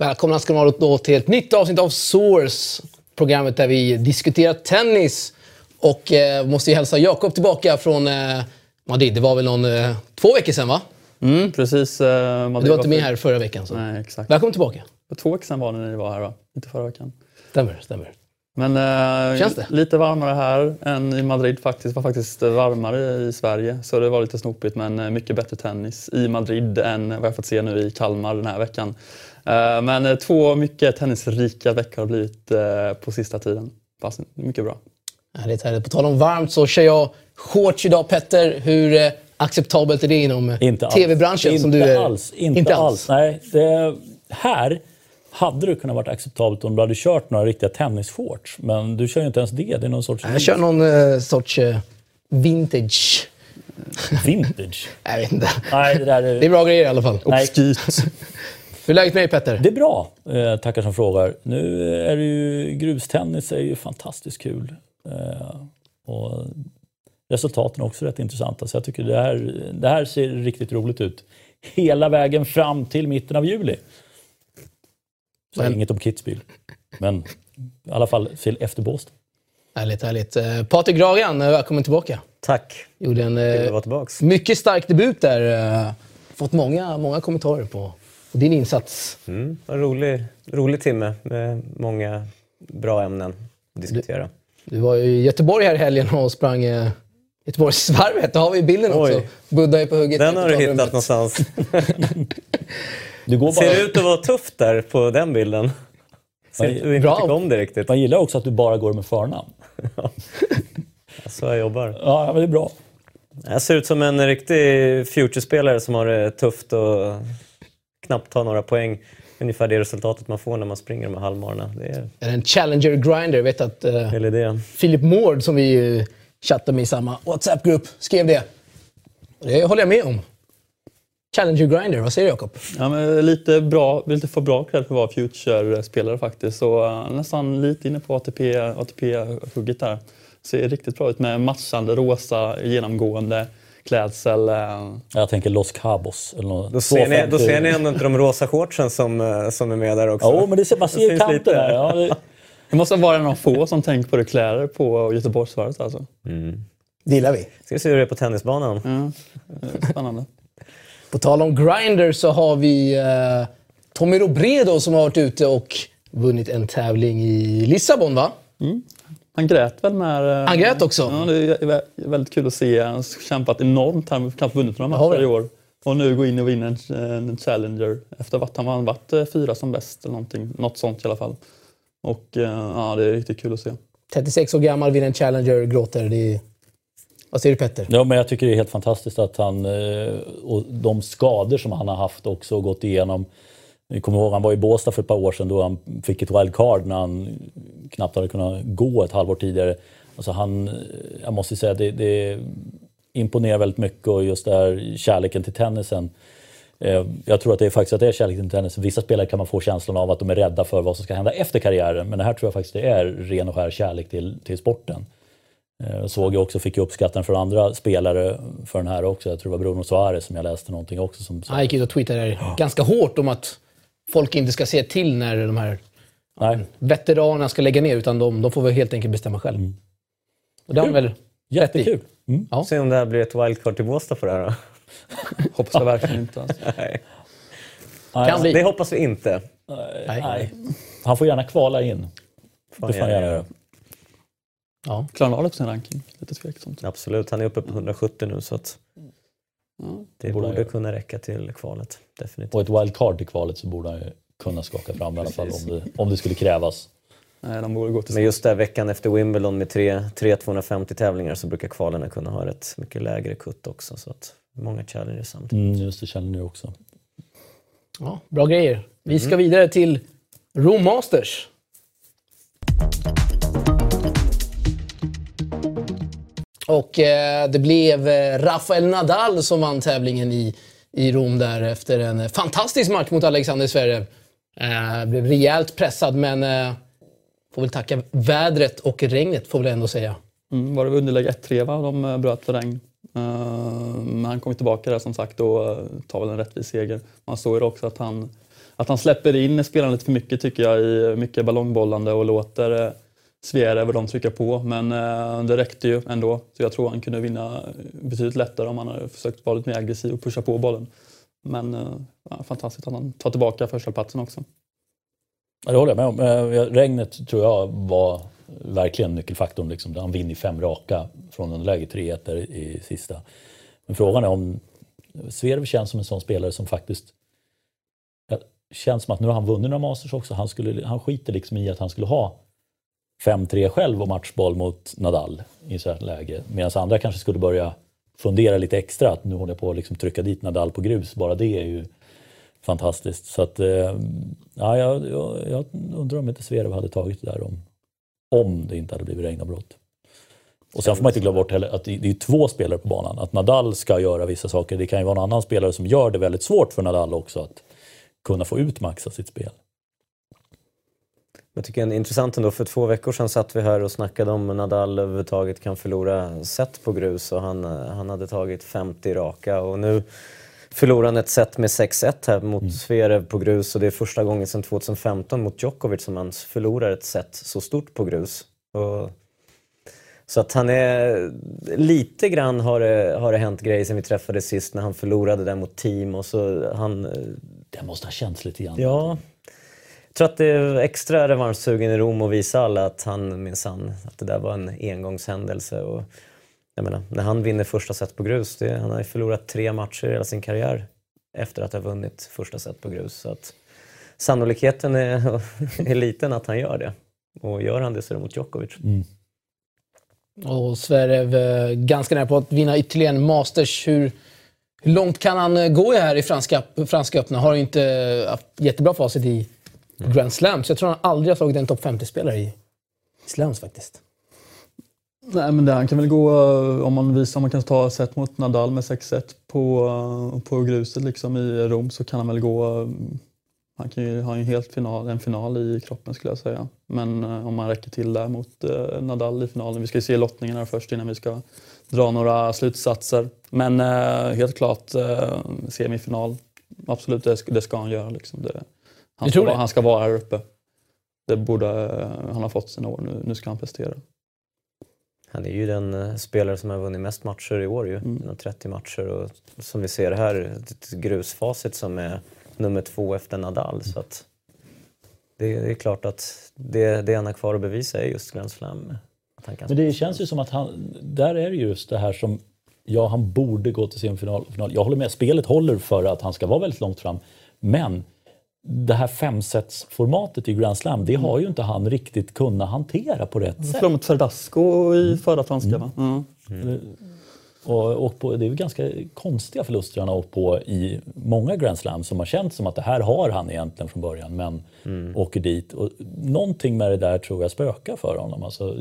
Välkomna ska ni vara då till ett nytt avsnitt av Source. Programmet där vi diskuterar tennis. Och eh, måste ju hälsa Jakob tillbaka från eh, Madrid. Det var väl någon, eh, två veckor sedan va? Mm, precis. Eh, Du var inte med här förra veckan. Så. Nej, exakt. Välkommen tillbaka. För två veckor sedan var det när ni var här va? Inte förra veckan. Stämmer, stämmer. Men eh, Känns det? lite varmare här än i Madrid faktiskt. Det var faktiskt varmare i Sverige. Så det var lite snopigt men eh, mycket bättre tennis i Madrid än vad jag fått se nu i Kalmar den här veckan. Eh, men eh, två mycket tennisrika veckor har blivit eh, på sista tiden. Fast mycket bra. Härligt, härligt. På tal om varmt så kör jag shorts idag Petter. Hur acceptabelt är det inom Inte alls. tv-branschen? Inte som du är? alls. Inte, alls. Nej, det, här hade det kunnat varit acceptabelt om du hade kört några riktiga tennisshorts. Men du kör ju inte ens det. Det är någon sorts Jag kör någon eh, sorts eh, vintage. vintage. Jag vet inte. Nej, det där är... Det är bra grejer i alla fall. Nej. Obskyrt. Hur är läget med dig Petter? Det är bra, eh, tackar som frågar. Nu är det ju grustennis är ju fantastiskt kul. Eh, och resultaten är också rätt intressanta. Så jag tycker det här, det här ser riktigt roligt ut. Hela vägen fram till mitten av juli. Så Men- inget om Kitzbühel. Men i alla fall till efter Båstad. Härligt, härligt. Eh, Patrik Gragan, eh, välkommen tillbaka. Tack. Gjorde en Kul att eh, vara tillbaks. mycket stark debut där. Eh, fått många, många kommentarer på, på din insats. Mm, en rolig, rolig timme med många bra ämnen att diskutera. Du var ju i Göteborg här i helgen och sprang eh, Göteborgsvarvet. Det har vi bilden Oj. också. Budda är på hugget. Den har du hittat någonstans. Du går Ser bara, det ut att vara tufft där på den bilden? Ser ut att du inte bra. tycker om det riktigt. man gillar också att du bara går med förnamn. Så jag jobbar. Ja, men det är bra. Jag ser ut som en riktig future-spelare som har det tufft och knappt tar några poäng. Ungefär det resultatet man får när man springer de här halvmarna. Det är Är det en Challenger Grinder? Jag vet att eh, väl det. Philip Mård, som vi eh, chattade med i samma WhatsApp-grupp, skrev det. Det håller jag med om. Challenger Grinder, vad säger du Jakob? Ja, men lite, bra, lite för bra cred för att vara future-spelare faktiskt. Så uh, nästan lite inne på ATP, ATP-hugget där. Ser riktigt bra ut med matchande rosa genomgående klädsel. eh. Jag tänker Los Cabos. Eller något. Då ser, ni, då 250. ser ni ändå inte de rosa shortsen som, eh, som är med där också. Jo, men det ser, man ser Det ju kanten lite. där. Ja, det, Det måste vara av få som tänker på det kläder på Göteborgsvarvet alltså. Det gillar vi. Ska vi se hur det är på tennisbanan. Eh, spännande. På tal om Grinder så har vi eh, Tommy Robredo som har varit ute och vunnit en tävling i Lissabon, va? Han grät väl med... eh, Han grät också? Ja, det är vä- väldigt kul att se. Han har kämpat enormt. Har knappt vunnit några matcher i år. Och nu gå in och vinna en, en Challenger. Efter att han har varit eh, fyra som bäst eller någonting. Något sånt i alla fall. Och eh, ja, det är riktigt kul att se. 36 år gammal, vinner en Challenger, gråter. Det är... Vad säger du Petter? ja, men jag tycker det är helt fantastiskt att han, och de skador som han har haft också och gått igenom. Vi kommer ihåg, han var i Båstad för ett par år sedan då han fick ett wildcard när han knappt hade kunnat gå ett halvår tidigare. Alltså han, jag måste säga det, det imponerar väldigt mycket och just det här kärleken till tennisen. Eh, jag tror att det är faktiskt att det är kärleken till tennis. Vissa spelare kan man få känslan av att de är rädda för vad som ska hända efter karriären. Men det här tror jag faktiskt det är ren och skär kärlek till, till sporten. Eh, jag Såg jag också, fick jag uppskattning från andra spelare för den här också. Jag tror det var Bruno Suarez som jag läste någonting också. Som Han gick ut och tweetade ganska hårt om att folk inte ska se till när de här Nej, veteranerna ska lägga ner, utan de, de får väl helt enkelt bestämma själv. Och det har väl jättekul. Mm. Ja. Se om det här blir ett wildcard till Båstad för det här då. Hoppas jag verkligen inte. Alltså. Nej. Kan bli. Det hoppas vi inte. Nej. Nej. Han får gärna kvala in. Fan, Det får han gärna göra. Ja. Klarar han av sin ranking? Lite tveksamt. Absolut, han är uppe på 170 nu så att Det Borde borde kunna räcka till kvalet. Definitivt. Och ett wildcard till kvalet så borde han ju kunna skaka fram i alla fall om det, om det skulle krävas. Nej, de borde gå till Men just där veckan efter Wimbledon med tre, tre 250 tävlingar så brukar kvalen kunna ha ett mycket lägre kutt också. Så att många challenges samtidigt. Mm, just det känner ni också. Ja, bra grejer. Vi ska vidare till Rome Masters. Och eh, det blev eh, Rafael Nadal som vann tävlingen i, i Rom där efter en fantastisk match mot Alexander Zverev. Eh, blev rejält pressad men eh, får väl tacka vädret och regnet får väl ändå säga. Mm, var det underläge 1-3 va? De eh, bröt för regn. Eh, men han kom tillbaka där som sagt och tar väl en rättvis seger. Man såg ju också att han att han släpper in spelarna lite för mycket tycker jag i mycket ballongbollande och låter eh, vad och de trycka på. Men eh, det räckte ju ändå. Så jag tror han kunde vinna eh, betydligt lättare om han hade försökt vara lite mer aggressiv och pusha på bollen. Men eh, ja, fantastiskt att han tar tillbaka förstaplatsen också. Ja, det håller jag med om. Regnet tror jag var verkligen nyckelfaktorn. Liksom. Han vinner fem raka från underläge 3-1 i sista. Men frågan är om Zverev känns som en sån spelare som faktiskt känns som att nu har han vunnit några Masters också. Han, skulle, han skiter liksom i att han skulle ha 5-3 själv och matchboll mot Nadal i så här läge. Medan andra kanske skulle börja fundera lite extra att nu håller jag på att liksom trycka dit Nadal på grus. Bara det är ju fantastiskt. Så att, eh, ja, jag, jag, undrar om inte Zverev hade tagit det där om, om det inte hade blivit regnavbrott. Och sen får man inte glömma bort heller att det är två spelare på banan. Att Nadal ska göra vissa saker. Det kan ju vara en annan spelare som gör det väldigt svårt för Nadal också att kunna få ut max av sitt spel. Jag tycker det är intressant ändå, för två veckor sedan satt vi här och snackade om Nadal överhuvudtaget kan förlora set på grus och han, han hade tagit 50 raka och nu förlorar han ett set med 6-1 här mot mm. Zverev på grus och det är första gången sedan 2015 mot Djokovic som han förlorar ett set så stort på grus. Och så att han är... Lite grann har det, har det hänt grejer sen vi träffades sist när han förlorade där mot team och så han... Det måste ha känts lite grann. Ja. Jag tror att det är extra revanschsugen i Rom att visa alla att han minsann, att det där var en engångshändelse. Och, jag menar, när han vinner första set på grus, det, han har ju förlorat tre matcher i hela sin karriär efter att ha vunnit första set på grus. Så att sannolikheten är, är liten att han gör det. Och gör han det så är det mot Djokovic. Mm. Och Zverev eh, ganska nära på att vinna ytterligare en Masters. Hur, hur långt kan han eh, gå här i Franska, franska öppna? Har inte eh, haft jättebra facit i mm. Grand Slams. Jag tror han aldrig har slagit en topp 50-spelare i Slams faktiskt. Nej, men det, han kan väl gå, om man visar om man kan ta set mot Nadal med 6-1 på, på gruset liksom i Rom så kan han väl gå han kan ju ha en helt final, en final i kroppen skulle jag säga. Men eh, om man räcker till där mot eh, Nadal i finalen. Vi ska ju se lottningarna först innan vi ska dra några slutsatser. Men eh, helt klart eh, semifinal. Absolut, det, det ska han göra. Liksom. Det, han, ska, han ska vara här uppe. Det borde eh, han ha fått sina år. Nu, nu ska han prestera. Han är ju den eh, spelare som har vunnit mest matcher i år. Ju. Mm. 30 matcher och som vi ser här, ett grusfacit som är nummer två efter Nadal. Så att det, det är klart att det, det han har kvar att bevisa är just Grand Slam. Men det känns ju som att han, där är det just det här som, ja han borde gå till semifinal. Final. Jag håller med, spelet håller för att han ska vara väldigt långt fram. Men det här femsetsformatet i Grand Slam, det har ju inte han riktigt kunnat hantera på rätt sätt. Han mot Verdasco i förra franska mm. va? Mm. Och, och på, det är ganska konstiga förluster han har åkt på i många Grand Slams som har känts som att det här har han egentligen från början men mm. åker dit. Och någonting med det där tror jag spökar för honom. Alltså,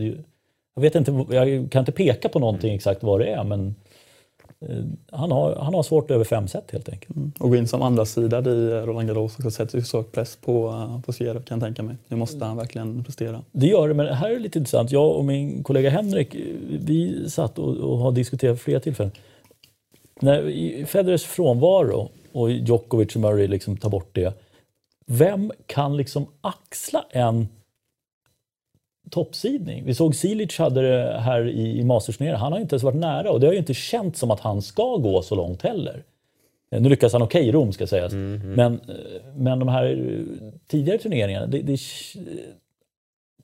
jag, vet inte, jag kan inte peka på någonting exakt vad det är men han har, han har svårt över fem set helt enkelt. Mm. Och gå in som andra sida i Roland Garros och sätter så press på, eh, på Zverev kan jag tänka mig. Nu måste han verkligen prestera. Det gör det, men här är lite intressant. Jag och min kollega Henrik, vi satt och, och har diskuterat flera tillfällen. När, I Federers frånvaro och Djokovic och Murray liksom tar bort det. Vem kan liksom axla en toppsidning. Vi såg Silic hade det här i, i Mastersturneringen. Han har inte ens varit nära och det har ju inte känts som att han ska gå så långt heller. Eh, nu lyckas han okej okay i Rom ska sägas. Mm, mm. Men, eh, men de här eh, tidigare turneringarna. Det, det,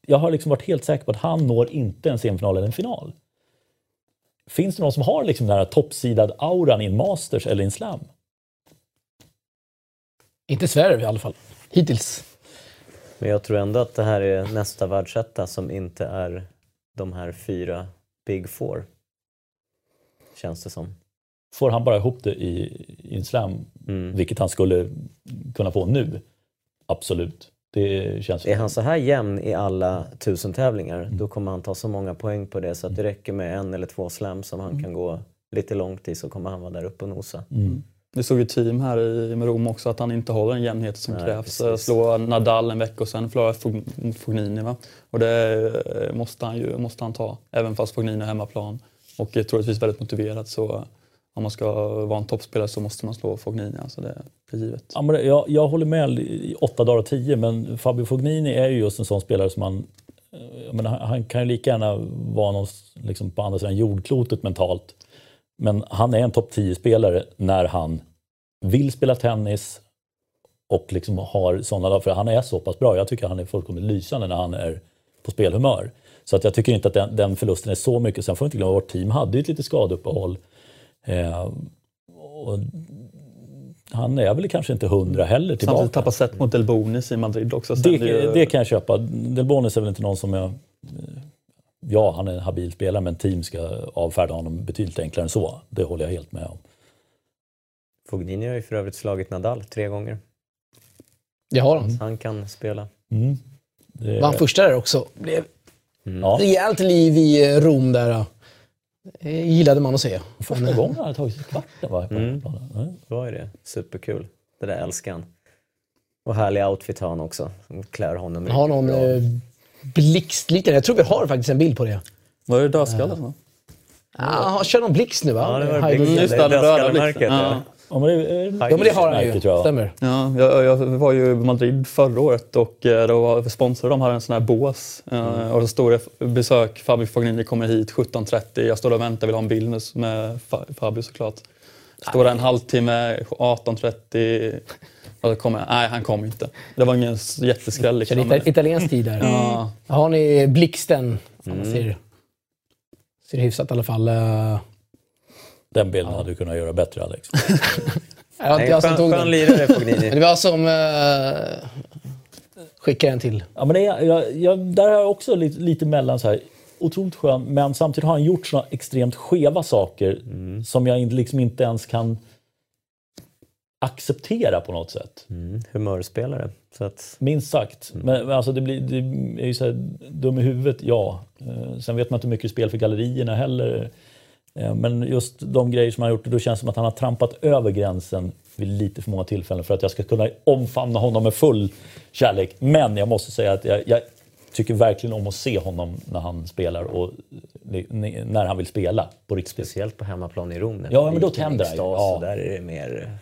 jag har liksom varit helt säker på att han når inte en semifinal eller en final. Finns det någon som har liksom den här toppsidad auran i en Masters eller i en Slam? Inte Sverige i alla fall. Hittills. Men jag tror ändå att det här är nästa världsetta som inte är de här fyra Big Four. Känns det som. Får han bara ihop det i, i en slam, mm. vilket han skulle kunna få nu, absolut. Det känns är han så här jämn i alla tusen tävlingar, mm. då kommer han ta så många poäng på det så att det räcker med en eller två slams som han mm. kan gå lite långt i så kommer han vara där uppe och nosa. Mm. Vi såg ju team här i Rom också att han inte håller den jämnhet som Nej, krävs. Precis. Slå Nadal en vecka och sen förlora mot Fognini. Va? Och det måste han ju måste han ta, även fast Fognini är hemmaplan och är troligtvis väldigt motiverad. Så om man ska vara en toppspelare så måste man slå Fognini. Alltså det är givet. Ja, men jag, jag håller med i åtta dagar av tio, men Fabio Fognini är ju just en sån spelare som man... Jag menar, han kan ju lika gärna vara någon, liksom, på andra sidan jordklotet mentalt. Men han är en topp 10-spelare när han vill spela tennis och liksom har sådana för han är så pass bra. Jag tycker han är fullkomligt lysande när han är på spelhumör. Så att jag tycker inte att den, den förlusten är så mycket. Sen får vi inte glömma att vårt team hade ju ett litet skadeuppehåll. Eh, och han är väl kanske inte hundra heller tillbaka. Samtidigt tappat set mot Delbonis i Madrid också. Det, det, kan jag köpa. Delbonis är väl inte någon som jag... Ja, han är en habil spelare men team ska avfärda honom betydligt enklare än så. Det håller jag helt med om. Fognini har ju för övrigt slagit Nadal tre gånger. Det har han. Han kan spela. Mm. Det... Vann första där också. Blev mm. rejält liv i Rom där. Det gillade man att se. Första gången han hade tagit sig kvarten va? Mm. Det var ju det. Superkul. Det där älskar han. Och härlig outfit har han också. Klär honom Har någon eh, blixtliknande. Jag tror vi har faktiskt en bild på det. Var det dödskallen? Ja. Ja, han kör någon blixt nu va? Ja, det var blixt. Just det, dödskallemärket. Ja. Ja, men det, ja, men det har han ju. Stämmer. Ja, jag, jag, var ju i Madrid förra året och eh, då sponsrade de här en sån här bås. Eh, mm. Och så står det besök, Fabio Fognini kommer hit 17.30. Jag står och väntar, vill ha en bild med Fabio såklart. Står där en halvtimme, 18.30. Och kommer, nej, han kom inte. Det var ingen jätteskräll. Liksom. italiensk tid där. Ja. Har ni blixten? Mm. Ser, ser hyfsat i alla fall. Uh... Den bilden ja. hade du kunnat göra bättre, Alex. ja, Nej, jag skön, tog skön lirare, Fognini. det var som uh, skickade den till. Ja, men det är, jag, jag, där har jag också lite, lite mellan så här. Otroligt skön, men samtidigt har han gjort såna extremt skeva saker mm. som jag liksom inte ens kan acceptera på något sätt. Mm. Humörspelare. Så att... Minst sagt. Mm. Men, men, alltså det, blir, det är ju så här, dum i huvudet, ja. Eh, sen vet man inte hur mycket spel för gallerierna heller. Eh, men just de grejer som han har gjort, då känns det som att han har trampat över gränsen vid lite för många tillfällen för att jag ska kunna omfamna honom med full kärlek. Men jag måste säga att jag, jag tycker verkligen om att se honom när han spelar och när han vill spela på riktigt. Speciellt på hemmaplan i Rom. Ja, men då tänder det. Ja. Där är det mer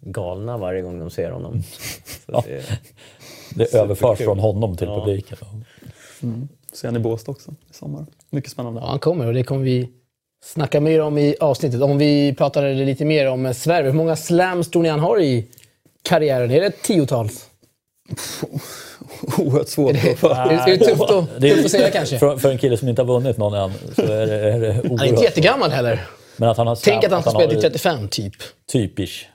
galna varje gång de ser honom. ja. det, det överförs från honom till ja. publiken. Mm. Ser han i Båstad också i sommar. Mycket spännande. Ja, han kommer och det kommer vi snacka mer om i avsnittet. Om vi pratar lite mer om Sverige. Hur många slams tror ni han har i karriären? Är det tiotals? Oerhört svårt. Är det, är det tufft, att, tufft att säga kanske? För, för, en kille som inte har vunnit någon än så är det, är det Han är inte jättegammal heller. Men att han har Tänk att han ska spela till 35, typ. Typisch.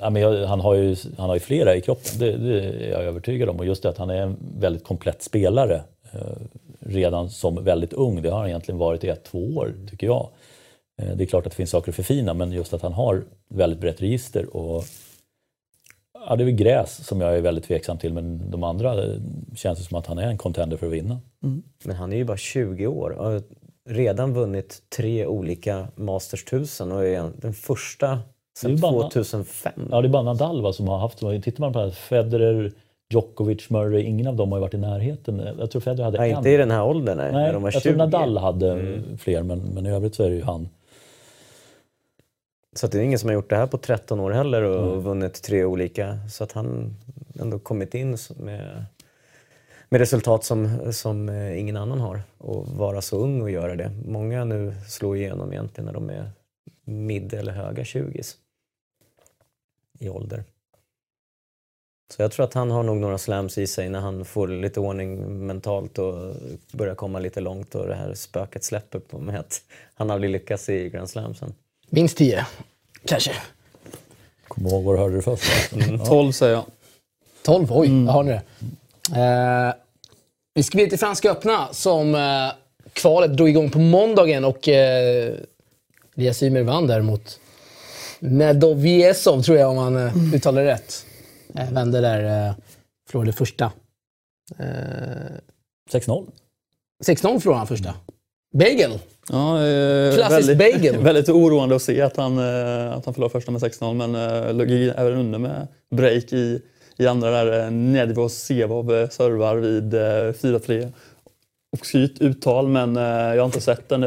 Ja, men jag, han, har ju, han har ju flera i kroppen, det, det, är jag övertygad om. Och just det att han är en väldigt komplett spelare. Eh, redan som väldigt ung. Det har han egentligen varit i ett, två år, tycker jag. Eh, det är klart att det finns saker att förfina, men just att han har väldigt brett register. Och, ja, det är väl gräs som jag är väldigt tveksam till, men de andra eh, känns det som att han är en contender för att vinna. Mm. Men han är ju bara 20 år och har redan vunnit tre olika Masters 1000 och är den första sedan 2005. Ja, det är bara Nadal va, som har haft... Tittar man på det här, Federer, Djokovic, Murray, ingen av dem har ju varit i närheten. Jag tror Federer hade nej, en. Inte i den här åldern, nej. nej de var jag 20. tror Nadal hade mm. fler, men, men i övrigt så är det ju han. Så det är ingen som har gjort det här på 13 år heller och mm. vunnit tre olika. Så att han ändå kommit in med, med resultat som, som eh, ingen annan har. Och vara så ung och göra det. Många nu slår igenom egentligen när de är mid eller höga 20 i ålder. Så jag tror att han har nog några slams i sig när han får lite ordning mentalt och börjar komma lite långt och det här spöket släpper på med att han aldrig lyckas i Grand Slamsen. Minst 10, kanske. Kom ihåg var du hörde det först. Mm. 12 säger jag. 12, oj, mm. har ni det. Eh, vi ska vidare till Franska öppna som eh, kvalet drog igång på måndagen och eh, Elias Ymer vann där mot Nedoviesov tror jag om man eh, uttalar det rätt. Eh, vände där, eh, förlorade första. Eh, 6-0. 6-0 förlorade han första. Bagel! Ja, eh, Klassisk väldigt, bagel. väldigt oroande att se att han, eh, att han förlorade första med 6-0 men eh, låg även under med break i, i andra där. Eh, Nedvos Sevov servar vid 4-3 obskyrt uttal men eh, jag har inte sett den.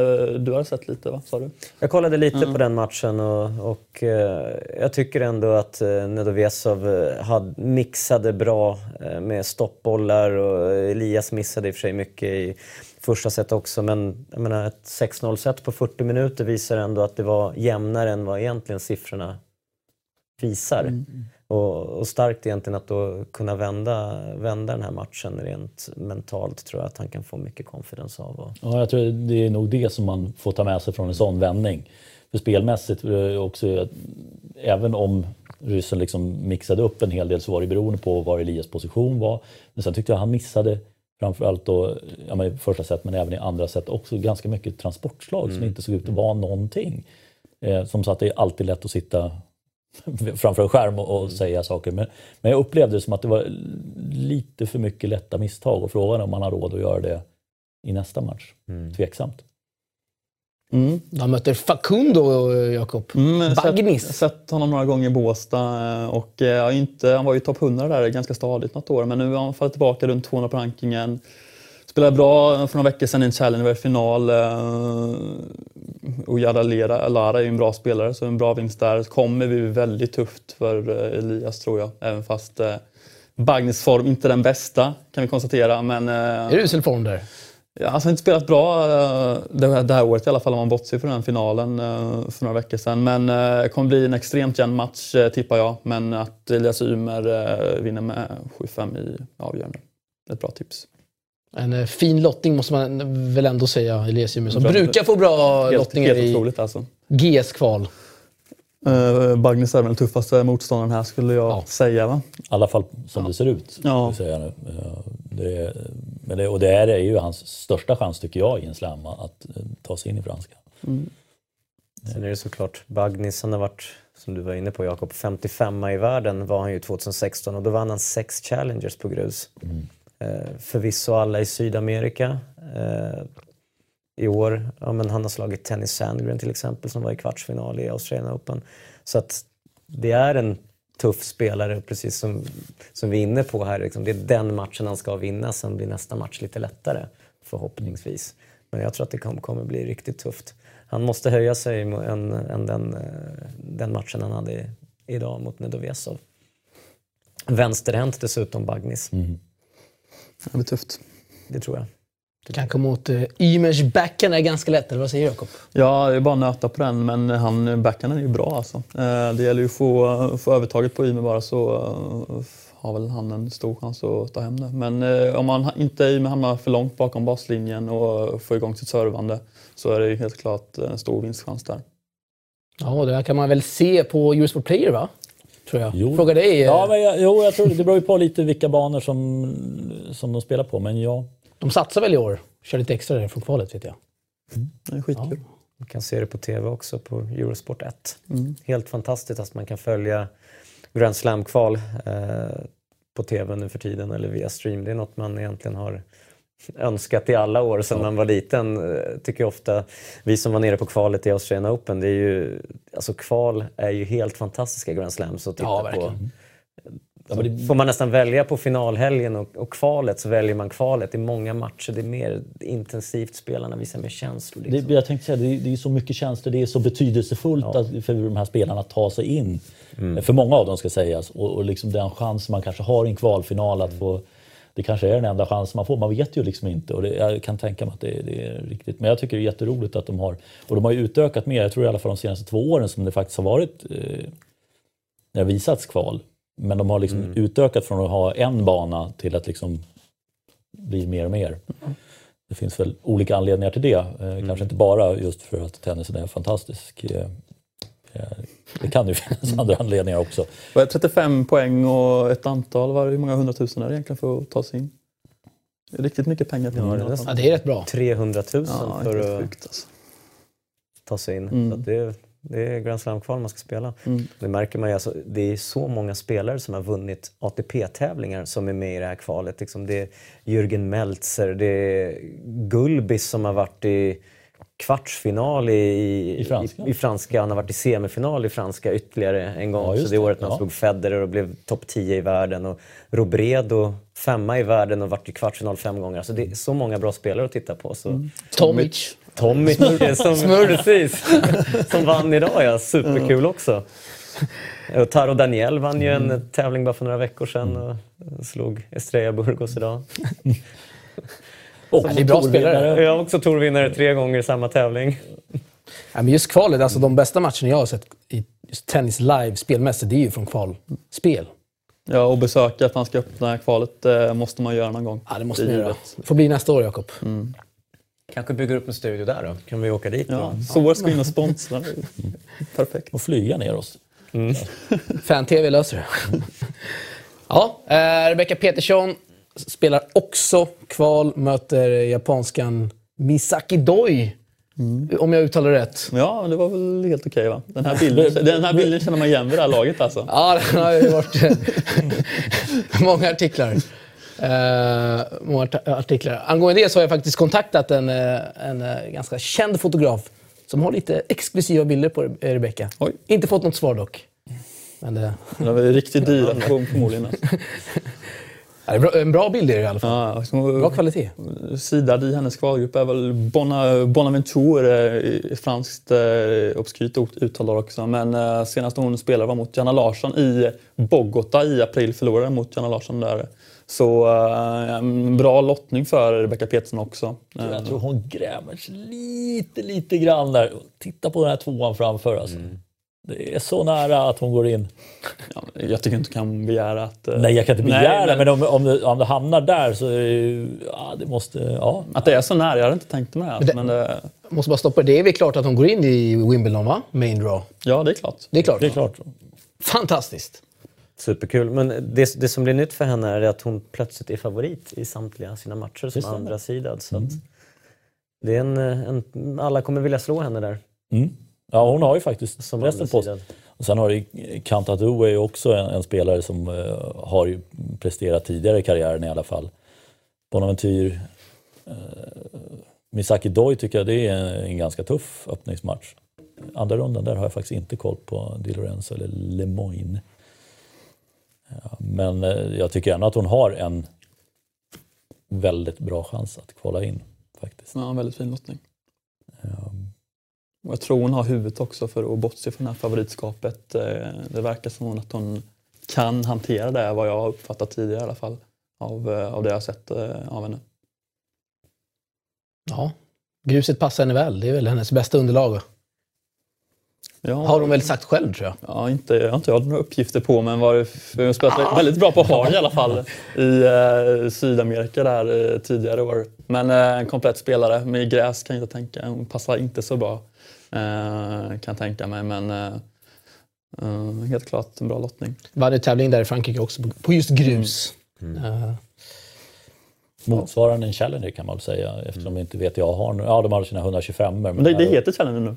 Du har sett lite va? Sa du? Jag kollade lite mm. på den matchen och, och eh, jag tycker ändå att eh, Nedovesov eh, mixade bra eh, med stoppbollar och Elias missade i och för sig mycket i första set också men jag menar, ett 6-0 set på 40 minuter visar ändå att det var jämnare än vad egentligen siffrorna visar. Mm. Och, och, starkt egentligen att då kunna vända, vända den här matchen rent mentalt tror jag att han kan få mycket confidence av. Och... Ja, jag tror det är nog det som man får ta med sig från en sån vändning. För spelmässigt också, även om ryssen liksom mixade upp en hel del så var det beroende på var Elias position var. Men sen tyckte jag han missade framförallt då, ja, i första set men även i andra set också ganska mycket transportslag mm. som inte såg ut att vara någonting. Eh, som så att det är alltid lätt att sitta framför en skärm och, och mm. säga saker. Men, men jag upplevde det som att det var lite för mycket lätta misstag och frågan om man har råd att göra det i nästa match. Mm. Tveksamt. Mm. De möter Facundo, Jakob. Mm, Bagnis. Sett, sett honom några gånger i Båstad. Eh, och, eh, inte, han var ju topp 100 där ganska stadigt något år, men nu har han fallit tillbaka runt 200 på rankingen. Spelade bra för några veckor sedan i en Challenger-final. Eh, och Jada Lara är ju en bra spelare, så en bra vinst där. Kommer bli väldigt tufft för eh, Elias tror jag, även fast eh, Bagnis form inte den bästa kan vi konstatera. Men, är det usel form där? Ja, alltså, han har inte spelat bra det här, det här året i alla fall om man bortser från den finalen för några veckor sedan. Men det kommer bli en extremt jämn match tippar jag. Men att Elias Ymer vinner med 7-5 i avgörande. Ett bra tips. En eh, fin lottning måste man väl ändå säga, Elesium, som brukar få bra helt, lottningar helt i alltså. GS-kval. Uh, Bagnis är den tuffaste motståndaren här skulle jag ja. säga. Va? I alla fall som ja. det ser ut. Ja. Säga nu. Det, men det, och det är ju hans största chans tycker jag i en slam att ta sig in i franska. Mm. Sen är det såklart Bagnis, han har varit, som du var inne på Jakob, 55 i världen var han ju 2016 och då vann han sex challengers på grus. Mm. Eh, förvisso alla i Sydamerika. Eh, I år, ja, men han har slagit Tennis Sandgren till exempel som var i kvartsfinal i Australian Open. Så att det är en tuff spelare, precis som, som vi är inne på här. Liksom. Det är den matchen han ska vinna, sen blir nästa match lite lättare förhoppningsvis. Men jag tror att det kommer, bli riktigt tufft. Han måste höja sig än, än den, eh, den matchen han hade idag mot Nedovesov. Vänsterhänt dessutom, Bagnis. Mm. Det blir tufft. Det tror jag. Det kan komma åt uh, Ymers backhand är ganska lätt, eller vad säger Jakob? Ja, det är bara att nöta på den, men han, backhanden är ju bra alltså. Eh, det gäller ju att få, få övertaget på Ymer bara så uh, har väl han en stor chans att ta hem det. Men om man inte Ymer hamnar för långt bakom baslinjen och får igång sitt servande så är det ju helt klart en stor vinstchans där. Ja, det här kan man väl se på Eurosport Player va? Tror jag. Jo. Fråga dig. Ja, eh. men jag, jo, jag tror det beror ju på lite vilka banor som, som de spelar på, men ja. De satsar väl i år? Kör lite extra där från kvalet vet jag. Mm. Det är skitkul. Ja. Man kan se det på TV också på Eurosport 1. Mm. Helt fantastiskt att man kan följa Grand Slam-kval eh, på TV nu för tiden eller via stream. Det är något man egentligen har önskat i alla år sedan ja. man var liten. Eh, tycker ofta, vi som var nere på kvalet i Australian Open, det är ju, alltså kval är ju helt fantastiska Grand Slams att titta ja, på. Ja, det... Får man nästan välja på finalhelgen och, och, kvalet så väljer man kvalet. Det är många matcher, det är mer intensivt, spelarna visar mer känslor. Liksom. Det, jag tänkte säga, det är, det är så mycket känslor, det är så betydelsefullt ja. att, för de här spelarna att ta sig in. Mm. För många av dem ska sägas. Och, och liksom den chans man kanske har i en kvalfinal att mm. få det kanske är den enda chansen man får. Man vet ju liksom inte och det, jag kan tänka mig att det, det, är riktigt. Men jag tycker det är jätteroligt att de har, och de har ju utökat mer, jag tror i alla fall de senaste två åren som det faktiskt har varit, eh, när det har visats kval. Men de har liksom mm. utökat från att ha en bana till att liksom bli mer och mer. Mm. Det finns väl olika anledningar till det. Eh, mm. Kanske inte bara just för att tennisen är fantastisk. Eh, det kan ju finnas andra anledningar också. 35 poäng och ett antal, var hur många hundratusen är det egentligen för att ta sig in? Det är riktigt mycket pengar till ja, det, ja, det är rätt bra. 300 000 ja, för att alltså. ta sig in. Mm. Så det, det är Grand Slam-kval man ska spela. Mm. Det märker man ju. Alltså, det är så många spelare som har vunnit ATP-tävlingar som är med i det här kvalet. Liksom det är Jürgen Meltzer, det är Gulbis som har varit i kvartsfinal i, I franska. i, i franska. Han har varit i semifinal i franska ytterligare en gång. Ja, så det det. året när han Ja. slog Federer och blev topp 10 i världen. Och Robredo femma i världen och varit i kvartsfinal fem gånger. Alltså det är så många bra spelare att titta på. Så. Mm. Tomic. Tommy som, precis, som vann idag ja. Superkul också. Och Taro Daniel vann ju Mm. en tävling bara för några veckor sedan och slog Estrella Burgos idag. Och Ja, det är bra spelare. Jag har också torvinnare tre gånger i samma tävling. Ja, men just kvalet, alltså de bästa matcherna jag har sett i just tennis live spelmässigt, det är ju från kvalspel. Ja, och besöka att man ska öppna kvalet eh, måste man göra någon gång. Ja, det måste är man göra. Det får bli nästa år, Jakob. Kanske bygger upp en studio där då? Kan vi åka dit? Ja, så ska in och sponsra. Perfekt. och flyga ner oss. Fan-TV löser det. ja, eh, Rebecca Petersson spelar också kval, möter japanskan Misaki Doi. Om jag uttalar det rätt. Ja, det var väl helt okej va? Den här bilden, den här bilden känner man igen vid det här laget alltså. Ja, det har ju varit många artiklar. Eh, många art- artiklar. Angående det så har jag faktiskt kontaktat en, eh, en eh, ganska känd fotograf som har lite exklusiva bilder på Re- Rebecca. Oj. Inte fått något svar dock. Men eh, Den var riktigt dyra för- förmodligen. Alltså. ja, det är bra, en bra bild är det i alla fall. Ja, Bra kvalitet. Sidad i hennes kvalgrupp är väl Bona, Bonaventure, eh, franskt eh, obskyrt ut- uttal också. Men eh, senast hon spelade var mot Janna Larsson i Bogota i april, förlorade mot Janna Larsson där. Så eh, en bra lottning för Rebecca Peterson också. Jag tror hon grämer sig lite, lite grann där. Titta på den här tvåan framför. Alltså. Det är så nära att hon går in. ja, jag tycker inte du kan begära att... eh, Nej, jag kan inte nej, begära, men, om, om, det, om det hamnar där så är det ju... Ja, det måste... Ja. Att det är så nära, jag hade inte tänkt mig det. Men men det- det, Måste bara stoppa det. Det är väl klart att hon går in i Wimbledon, va? Main draw. ja, det är klart. Det är klart. Det är klart. Fantastiskt. Superkul. Men det, det som blir nytt för henne är att hon plötsligt är favorit i samtliga sina matcher som andra sidad. Så att det är en, en, alla kommer vilja slå henne där. Mm. Ja, hon har ju faktiskt Som resten på sig. Och sen har är ju också en, en spelare som eh, har ju presterat tidigare i karriären i alla fall. Bonaventure, eh, Misaki Doi tycker jag det är en, en ganska tuff öppningsmatch. Andra rundan där har jag faktiskt inte koll på Di Lorenzo eller Lemoine. Ja, men eh, jag tycker ändå att hon har en väldigt bra chans att kvala in faktiskt. Ja, en väldigt fin lottning. Ja. Och jag tror hon har huvudet också för att bortse från det här favoritskapet. Eh, Det verkar som att hon kan hantera det, vad jag har uppfattat tidigare i alla fall. Av, eh, av det jag har sett eh, av henne. Ja. Gruset passar henne väl. Det är väl hennes bästa underlag. Ja, Har hon väl sagt själv, tror jag. Ja, inte, jag har inte jag några uppgifter på men var, hon har spelat väldigt bra på hard i alla fall i eh, Sydamerika där eh, tidigare år. Men eh, en komplett spelare med gräs kan jag inte tänka. Hon passar inte så bra kan jag tänka mig men eh, eh, helt klart en bra lottning. Vann ju tävling där i Frankrike också, på- just grus. Eh, Motsvarande en Challenger kan man väl säga eftersom mm. inte vet jag har nu. Ja, de har sina 125 men Men det, det heter Challenger nu.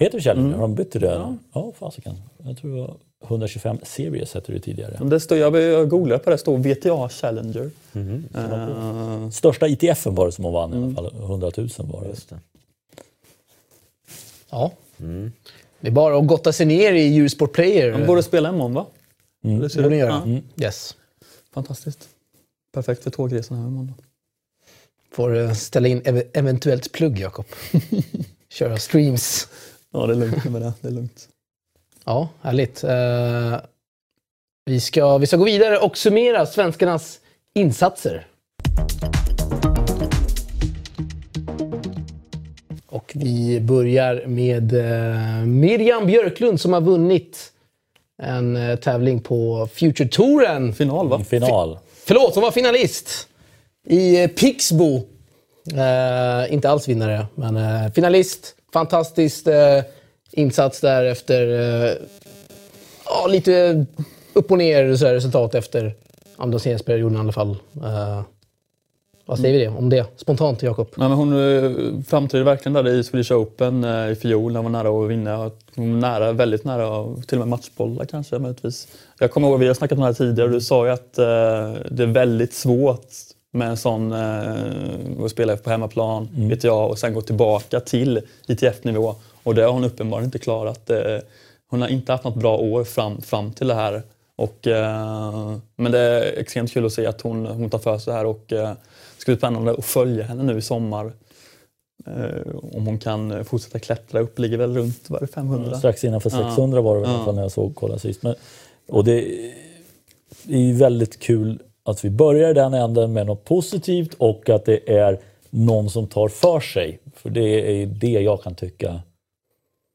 Heter det Challenger? Mm. Har de bytt till det? Ja. Ja, fasiken. Jag tror det var 125 Series hette det tidigare. Det står, jag googlade på det, det står VTA Challenger. Eh, Största ITFen var det som hon vann i Mm. alla fall. 100 000 var det. Just det. Ja. Det är bara att gotta sig ner i Eurosport Player. han borde spela imorgon va? Mm. Det ser borde ut- göra. Ja, Yes. fantastiskt. Perfekt för tågresan här imorgon. då. Får eh, ställa in ev- eventuellt plugg, Jakob. Köra streams. Ja, det är lugnt med det. Det är lugnt. Ja, härligt. Eh, vi, ska, vi ska gå vidare och summera svenskarnas insatser. Och vi börjar med eh, Miriam Björklund som har vunnit en eh, tävling på Future Touren. Final va? Final. Förlåt, hon var finalist i eh, Pixbo. Eh, inte alls vinnare, men eh, finalist. Fantastiskt eh, insats där efter eh, ja, lite upp och ner så här, resultat efter amortiseringsperioden i alla fall. Vad säger vi det, om det spontant, Jakob? Men hon eh, framträdde verkligen där i Swedish Open eh, i fjol. När hon var nära att vinna. Hon nära, väldigt nära, till och med matchbollar kanske möjligtvis. Jag kommer ihåg, vi har snackat om det här tidigare och du sa ju att eh, det är väldigt svårt med en sån, eh, och spela på hemmaplan, vet jag, och sen gå tillbaka till ITF-nivå. Och det har hon uppenbarligen inte klarat. Eh, hon har inte haft något bra år fram, fram till det här. Och, eh, men det är extremt kul att se att hon, hon tar för sig här och eh, ska bli spännande att följa henne nu i sommar. Eh, om hon kan fortsätta klättra upp, ligger väl runt vad är det, 500? Strax innanför 600 var det väl i alla Ja. fall när jag såg kolla sist. Men, och det, det är ju väldigt kul att vi börjar den änden med något positivt och att det är någon som tar för sig. För det är ju det jag kan tycka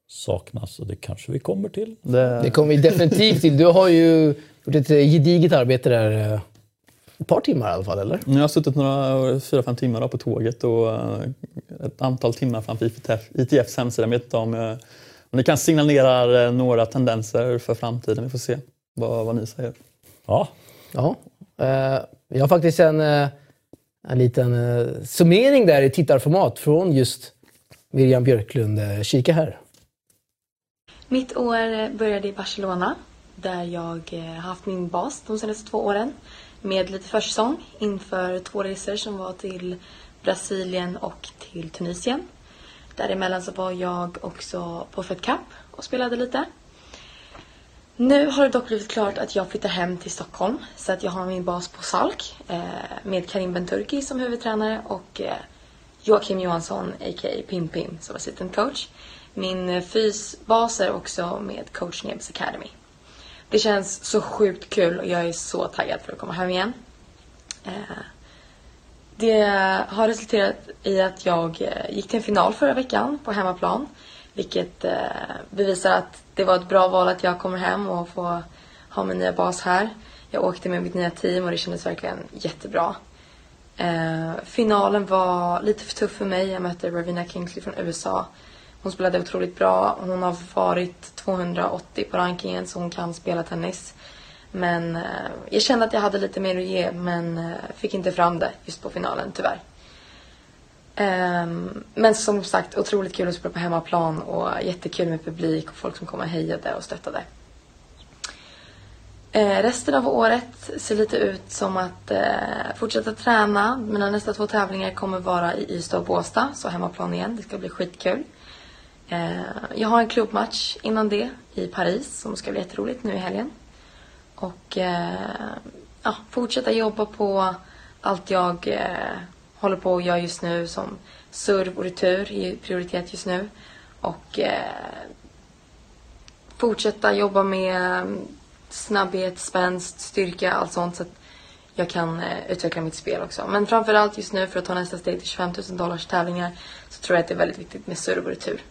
saknas och det kanske vi kommer till. Det, Det kommer vi definitivt till. Du har ju gjort ett gediget arbete där. Ett par timmar i alla fall, eller? Jag har suttit några, fyra, fem timmar på tåget och eh, ett antal timmar framför ITF, ITFs hemsida. Jag vet inte om, eh, om det kan signalera eh, några tendenser för framtiden. Vi får se vad, vad ni säger. Ja, Ja. Jag har faktiskt en, en liten summering där i tittarformat från just Miriam Björklund. Kika här. Mitt år började i Barcelona där jag har haft min bas de senaste två åren med lite försäsong inför två resor som var till Brasilien och till Tunisien. Däremellan så var jag också på Fed Cup och spelade lite. Nu har det dock blivit klart att jag flyttar hem till Stockholm så att jag har min bas på Salk eh, med Karim Benturki som huvudtränare och eh, Joakim Johansson, a.k.a. Pim Pim, som assistant coach. Min eh, fysbas är också med coach Nebs Academy. Det känns så sjukt kul och jag är så taggad för att komma hem igen. Eh, det har resulterat i att jag eh, gick till en final förra veckan på hemmaplan. Vilket eh, bevisar att det var ett bra val att jag kommer hem och får ha min nya bas här. Jag åkte med mitt nya team och det kändes verkligen jättebra. Finalen var lite för tuff för mig. Jag mötte Ravina Kingsley från USA. Hon spelade otroligt bra. Hon har varit 280 på rankingen så hon kan spela tennis. Men eh, jag kände att jag hade lite mer att ge men eh, fick inte fram det just på finalen tyvärr. Ehm, men som sagt otroligt kul att spela på hemmaplan och jättekul med publik och folk som kom och hejade och stöttade. Eh, resten av året ser lite ut som att eh, fortsätta träna. Mina nästa två tävlingar kommer vara i Ystad och Båstad, så hemmaplan igen. Det ska bli skitkul. Eh, jag har en klubbmatch innan det i Paris som ska bli jätteroligt nu i helgen. Och eh, ja, fortsätta jobba på allt jag eh, håller på att göra just nu som serv och retur är prioritet just nu. Och eh, fortsätta jobba med mm, snabbhet, spänst, styrka, allt sånt så att jag kan eh, utveckla mitt spel också. Men framförallt just nu för att ta nästa steg till 25 000 dollars tävlingar så tror jag att det är väldigt viktigt med serv och retur.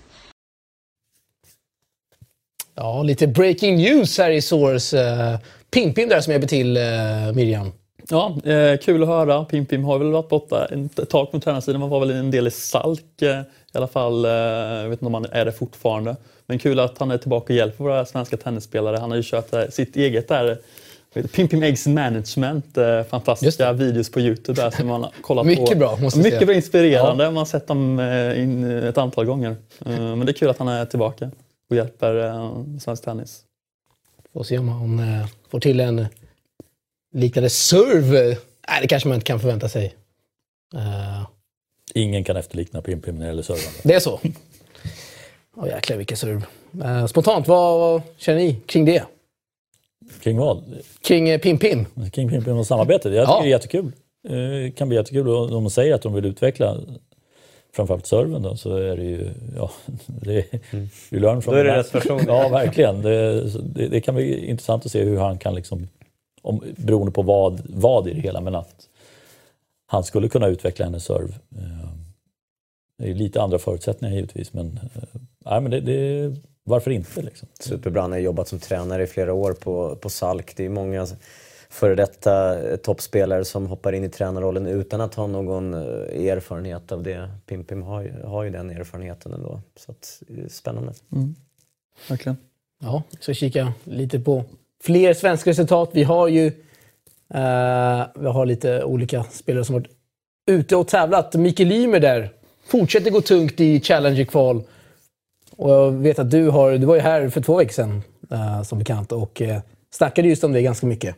Ja, lite breaking news här i Source. Uh, Pim-Pim där som hjälper till uh, Miriam. Ja, eh, kul att höra. Pim Pim har väl varit borta ett tag på tränarsidan. Man var väl en del i Salk eh, i alla fall. Eh, jag vet inte om han är det fortfarande. Men kul att han är tillbaka och hjälper våra svenska tennisspelare. Han har ju kört eh, sitt eget där Pim Pim Eggs Management, eh, fantastiska videos på Youtube där som man har kollat Mycket på. bra, måste Mycket bra inspirerande, man har sett dem eh, in ett antal gånger. Eh, men det är kul att han är tillbaka och hjälper eh, svensk tennis. Får se om han uh, får till en liknande serve. Nej, det kanske man inte kan förvänta sig. Uh, ingen kan efterlikna Pim Pim när det gäller servande. det är så. Åh jäklar vilken serve. Uh, spontant, vad, vad känner ni kring det? Kring vad? Kring Pim-Pim? Kring Pim Pim och samarbetet. Jag tycker Ja. det är jättekul. Det kan bli jättekul. Och om de säger att de vill utveckla framförallt serven då, så är det ju... Ja, det, you learn from Då är det rätt person. Ja, verkligen. Det, det, det kan bli intressant att se hur han kan, liksom, om, beroende på vad, vad i det hela, men att han skulle kunna utveckla hennes serve. Eh, Det är lite andra förutsättningar givetvis, men, eh, nej, men det, det, varför inte? Liksom? Superbra. Han har jobbat som tränare i flera år på, på Salk. Det är många före detta eh, toppspelare som hoppar in i tränarrollen utan att ha någon eh, erfarenhet av det. Pim-Pim har, ju- har ju den erfarenheten ändå. Så att, det är spännande. Verkligen. Ja, ska kika lite på fler svenska resultat. Vi har ju eh, vi har lite olika spelare som varit ute och tävlat. Mikael Ymer där fortsätter gå tungt i Challenger-kval. Och jag vet att du, har, du var ju här för två veckor sedan eh, som bekant och eh, snackade just om det ganska mycket.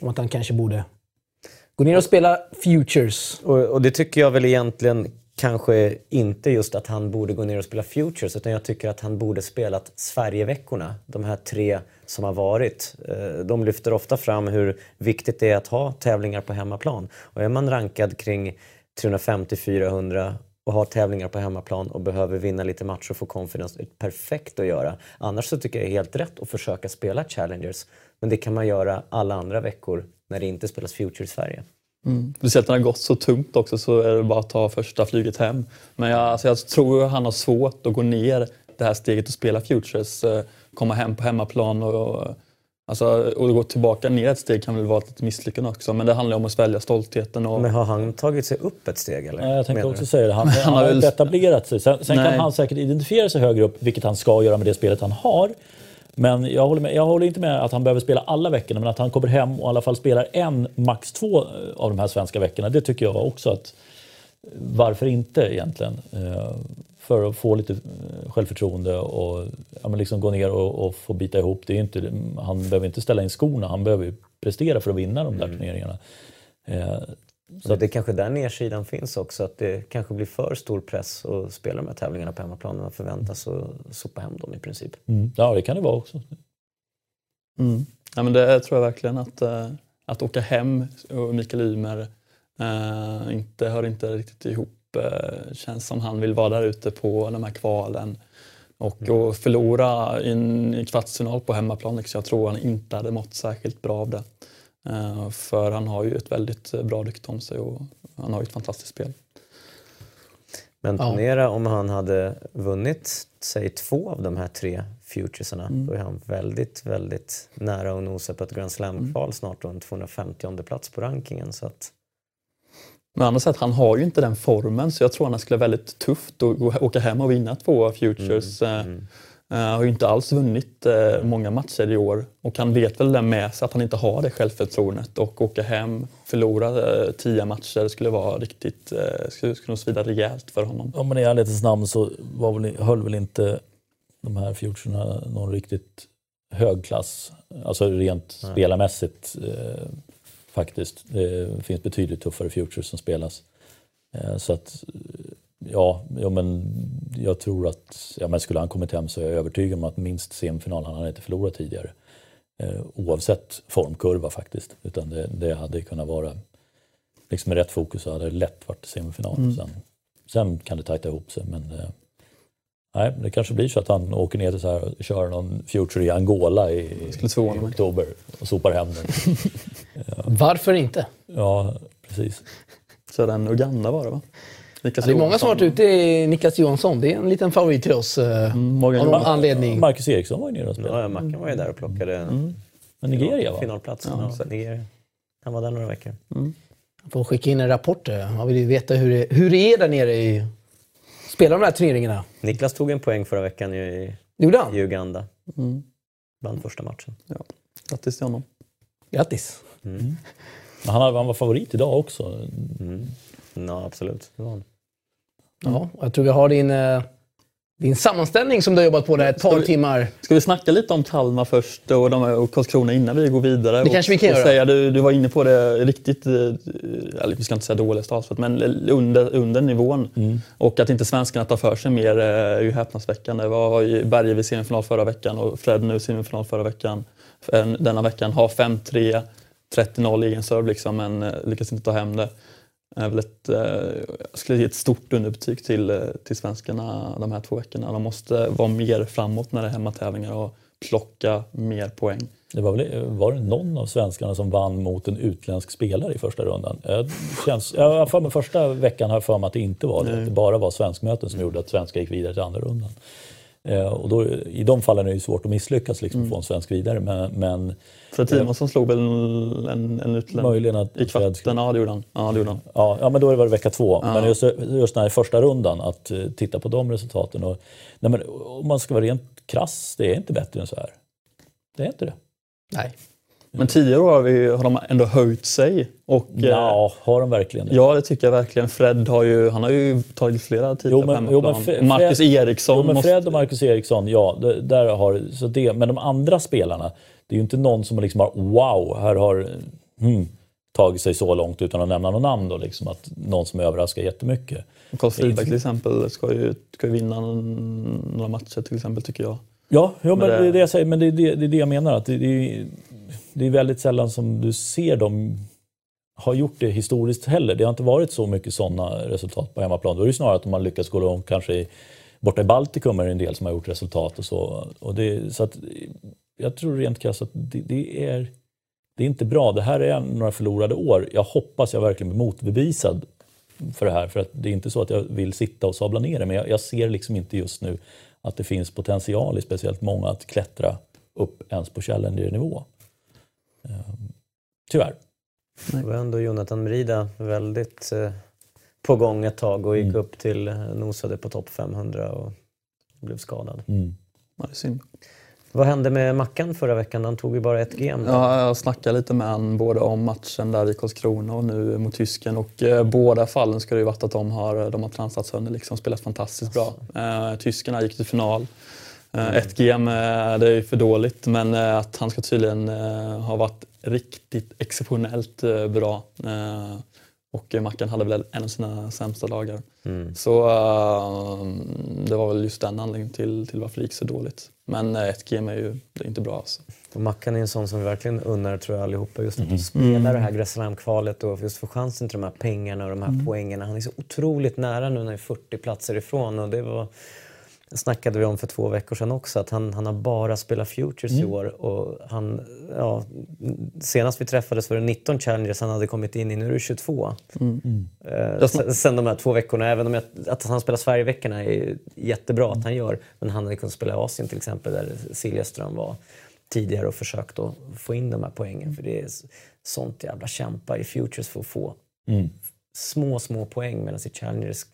Om att han kanske borde gå Gå ner och spela Futures. Och, och det tycker jag väl egentligen kanske inte just att han borde gå ner och spela Futures utan jag tycker att han borde spelat Sverigeveckorna. De här tre som har varit. Eh, De lyfter ofta fram hur viktigt det är att ha tävlingar på hemmaplan. Och är man rankad kring 350-400 och har tävlingar på hemmaplan och behöver vinna lite matcher och få confidence, det är perfekt att göra. Annars så tycker jag det är helt rätt att försöka spela Challengers. Men det kan man göra alla andra veckor när det inte spelas Future i Sverige. Mm. Speciellt när det har gått så tungt också så är det bara att ta första flyget hem. Men jag, alltså jag tror han har svårt att gå ner det här steget och spela Futures. Eh, komma hem på hemmaplan och, och, alltså, och gå tillbaka ner ett steg kan väl vara ett misslyckande också. Men det handlar om att svälja stoltheten. Och, Men har han tagit sig upp ett steg eller? Ja, jag tänkte också du? säga det. Han, han, har har väl- inte etablerat sig. Sen, sen kan han säkert identifiera sig högre upp, vilket han ska göra med det spelet han har. Men jag håller, med, jag håller inte med att han behöver spela alla veckorna, men att han kommer hem och i alla fall spelar en, max två eh, av de här svenska veckorna, det tycker jag också att varför inte egentligen? Eh, För att få lite eh, självförtroende och ja, men liksom gå ner och, och få bita ihop. Det är inte, han behöver inte ställa in skorna, han behöver ju prestera för att vinna de där turneringarna. Eh, Så det är kanske där nedsidan finns också, att det kanske blir för stor press att spela de här tävlingarna på hemmaplan när man förväntas att sopa hem dem i princip. mm, Ja, det kan det vara också. Mm. Ja, men det tror jag verkligen att, att åka hem och Mikael Ymer eh, inte, hör inte riktigt ihop. Eh, känns som han vill vara där ute på de här kvalen. Och, och förlora i en kvartsfinal på hemmaplan, liksom, jag tror han inte hade mått särskilt bra av det. Eh, för han har ju ett väldigt bra rykte om sig och han har ju ett fantastiskt spel. Men Ja. ponera om han hade vunnit, säg två av de här tre futuresarna. Då är han väldigt, väldigt nära att nosa på ett Grand Slam-kval snart och en 250 plats på rankingen. Så att, Men andra sätt, han har ju inte den formen så jag tror han skulle vara väldigt tufft att gå- åka hem och vinna två Futures. Eh, eh, har ju inte alls vunnit eh, många matcher i år och han vet väl det med sig att han inte har det självförtroendet och åka hem, förlora eh, tio matcher skulle vara riktigt, skulle, skulle nog svida rejält för honom. Om man i ärlighetens namn så var väl, höll väl inte de här futurerna någon riktigt hög klass. Alltså rent spelarmässigt eh, faktiskt. Det finns betydligt tuffare futures som spelas. Eh, så att ja, ja, men jag tror att ja, men skulle han kommit hem så är jag övertygad om att minst semifinal han hade inte förlorat tidigare. Eh, oavsett formkurva faktiskt. Utan det, det hade kunnat vara liksom med rätt fokus så hade det lätt varit semifinal. Sen, sen kan det tajta ihop sig men eh, nej, det kanske blir så att han åker ner till så här och kör någon future i Angola i, i oktober och sopar hem den. Varför inte? Ja, precis. Så den Uganda var det va? Niklas Ja, det är många som varit ute i Niklas Johansson. Det är en liten favorit till oss. eh, Mm, Morgan av någon Johansson. anledning. Marcus Eriksson var ju nere och spelade. ja, Mackan var ju där och plockade Men Nigeria va? finalplatsen. Ja, Ja, exakt. Nigeria. Han var där några veckor. Får skicka in en rapport. eh. Man vill ju veta hur det, hur det är där nere i... Spela de här turneringarna. Niklas tog en poäng förra veckan i, i Uganda. Mm. Vann första matchen. Grattis till honom. Grattis. Men han, han var favorit idag också. Ja, absolut. Det var han. Ja, jag tror vi har din, eh, din sammanställning som du har jobbat på där ett par vi- timmar. Ska vi snacka lite om Kalmar först och, de, och Karlskrona innan vi går vidare? Det kanske vi kan göra. Säga, du, du var inne på det riktigt, eh, eller vi ska inte säga dåligt stavsfört, men under, under nivån. Mm. Och att inte svenskarna tar för sig mer eh, är ju häpnadsväckande. Ju Berge vid semifinal förra veckan och Fred nu semifinal förra veckan. En- Denna veckan har 5-3, 30-0 i egen serve liksom, men eh, lyckas inte ta hem det. Är väl ett, eh, jag skulle ge ett stort underbetyg till, eh, till svenskarna de här två veckorna. De måste vara mer framåt när det är hemmatävlingar och plocka mer poäng. Det var, väl, var det någon av svenskarna som vann mot en utländsk spelare i första rundan? Jag, känns, jag har för första veckan har jag för mig att det inte var det. Att det bara var svenskmöten som gjorde att svenskar gick vidare till andra rundan. Eh, och då, I de fallen är det ju svårt att misslyckas liksom, få en svensk vidare. Men, men För Timonsson slog väl en, en möjligen att i Fred kvarten? Ja, det gjorde han. Ja, det gjorde han. Ja, ja, men då var det vecka två. Ja. Men just, just den här första rundan, att eh, titta på de resultaten. Och, nej, men, om man ska vara rent krass, det är inte bättre än så här. Det är inte det. Nej. Men tidigare år har, vi, har de ändå höjt sig. Och, eh, Ja, har de verkligen det? Ja, det tycker jag verkligen. Fred har ju, han har ju tagit flera titlar Jo, på men- jo, men hemmaplan. Fre- Marcus Fred- Eriksson Jo, men måste... Fred och Marcus Eriksson, ja, det, där har, så det, men de andra spelarna, det är ju inte någon som liksom har wow, här har, hmm, tagit sig så långt utan att nämna någon namn då, liksom, att någon som överraskar jättemycket. Carl Friberg till exempel ska ju, ska ju vinna några matcher till exempel tycker jag. Ja, ja men, det- det är det jag säger, men det är det, det, är det jag menar. Att det, det, är, det är väldigt sällan som du ser dem ha gjort det historiskt heller. Det har inte varit så mycket sådana resultat på hemmaplan. Då är det snarare att de har lyckats gå långt, kanske i, borta i Baltikum är det en del som har gjort resultat och så. Och det, så att, jag tror rent krasst att det, det, är, det är inte bra. Det här är några förlorade år. Jag hoppas jag verkligen blir motbevisad för det här. För att det är inte så att jag vill sitta och sabla ner det, men jag, jag ser liksom inte just nu att det finns potential i speciellt många att klättra upp ens på Challenger-nivå. Tyvärr. Det var ändå Jonathan Merida väldigt eh, på gång ett tag och gick Mm. upp till, eh, nosade på topp 500 och blev skadad. Mm. Ja, det är synd. Vad hände med Mackan förra veckan? Han tog ju bara ett game. Ja, jag snackade lite med honom både om matchen där i Karlskrona och nu mot tysken. Och eh, båda fallen ska det ju varit att de har, de har transat sönder, liksom, spelat fantastiskt bra. Eh, tyskarna gick till final. Eh, ett game, eh, det är ju för dåligt, men eh, att han ska tydligen ha varit riktigt exceptionellt bra. Och Mackan hade väl en av sina sämsta dagar. Mm. Så det var väl just den anledningen till, till varför det gick så dåligt. Men ett game är ju det är inte bra alltså. Och Mackan är en sån som vi verkligen unnar tror jag allihopa. Just att få spela det här Grand Slam-kvalet och just få chansen till de här pengarna och de här poängerna. Han är så otroligt nära nu när han är 40 platser ifrån. Och det var, det snackade vi om för två veckor sedan också. Att han, han har bara spelat Futures i år. Och han, ja, senast vi träffades var det 19 Challengers han hade kommit in i. Nu är det 22. Eh, sen, sen de här två veckorna. Även om jag, att han spelar Sverigeveckorna är jättebra att han gör. Men han hade kunnat spela i Asien till exempel där Siljaström var tidigare och försökt att få in de här poängen. För det är sånt jävla kämpa i Futures för att få Mm. små, små poäng. Medan i Challengers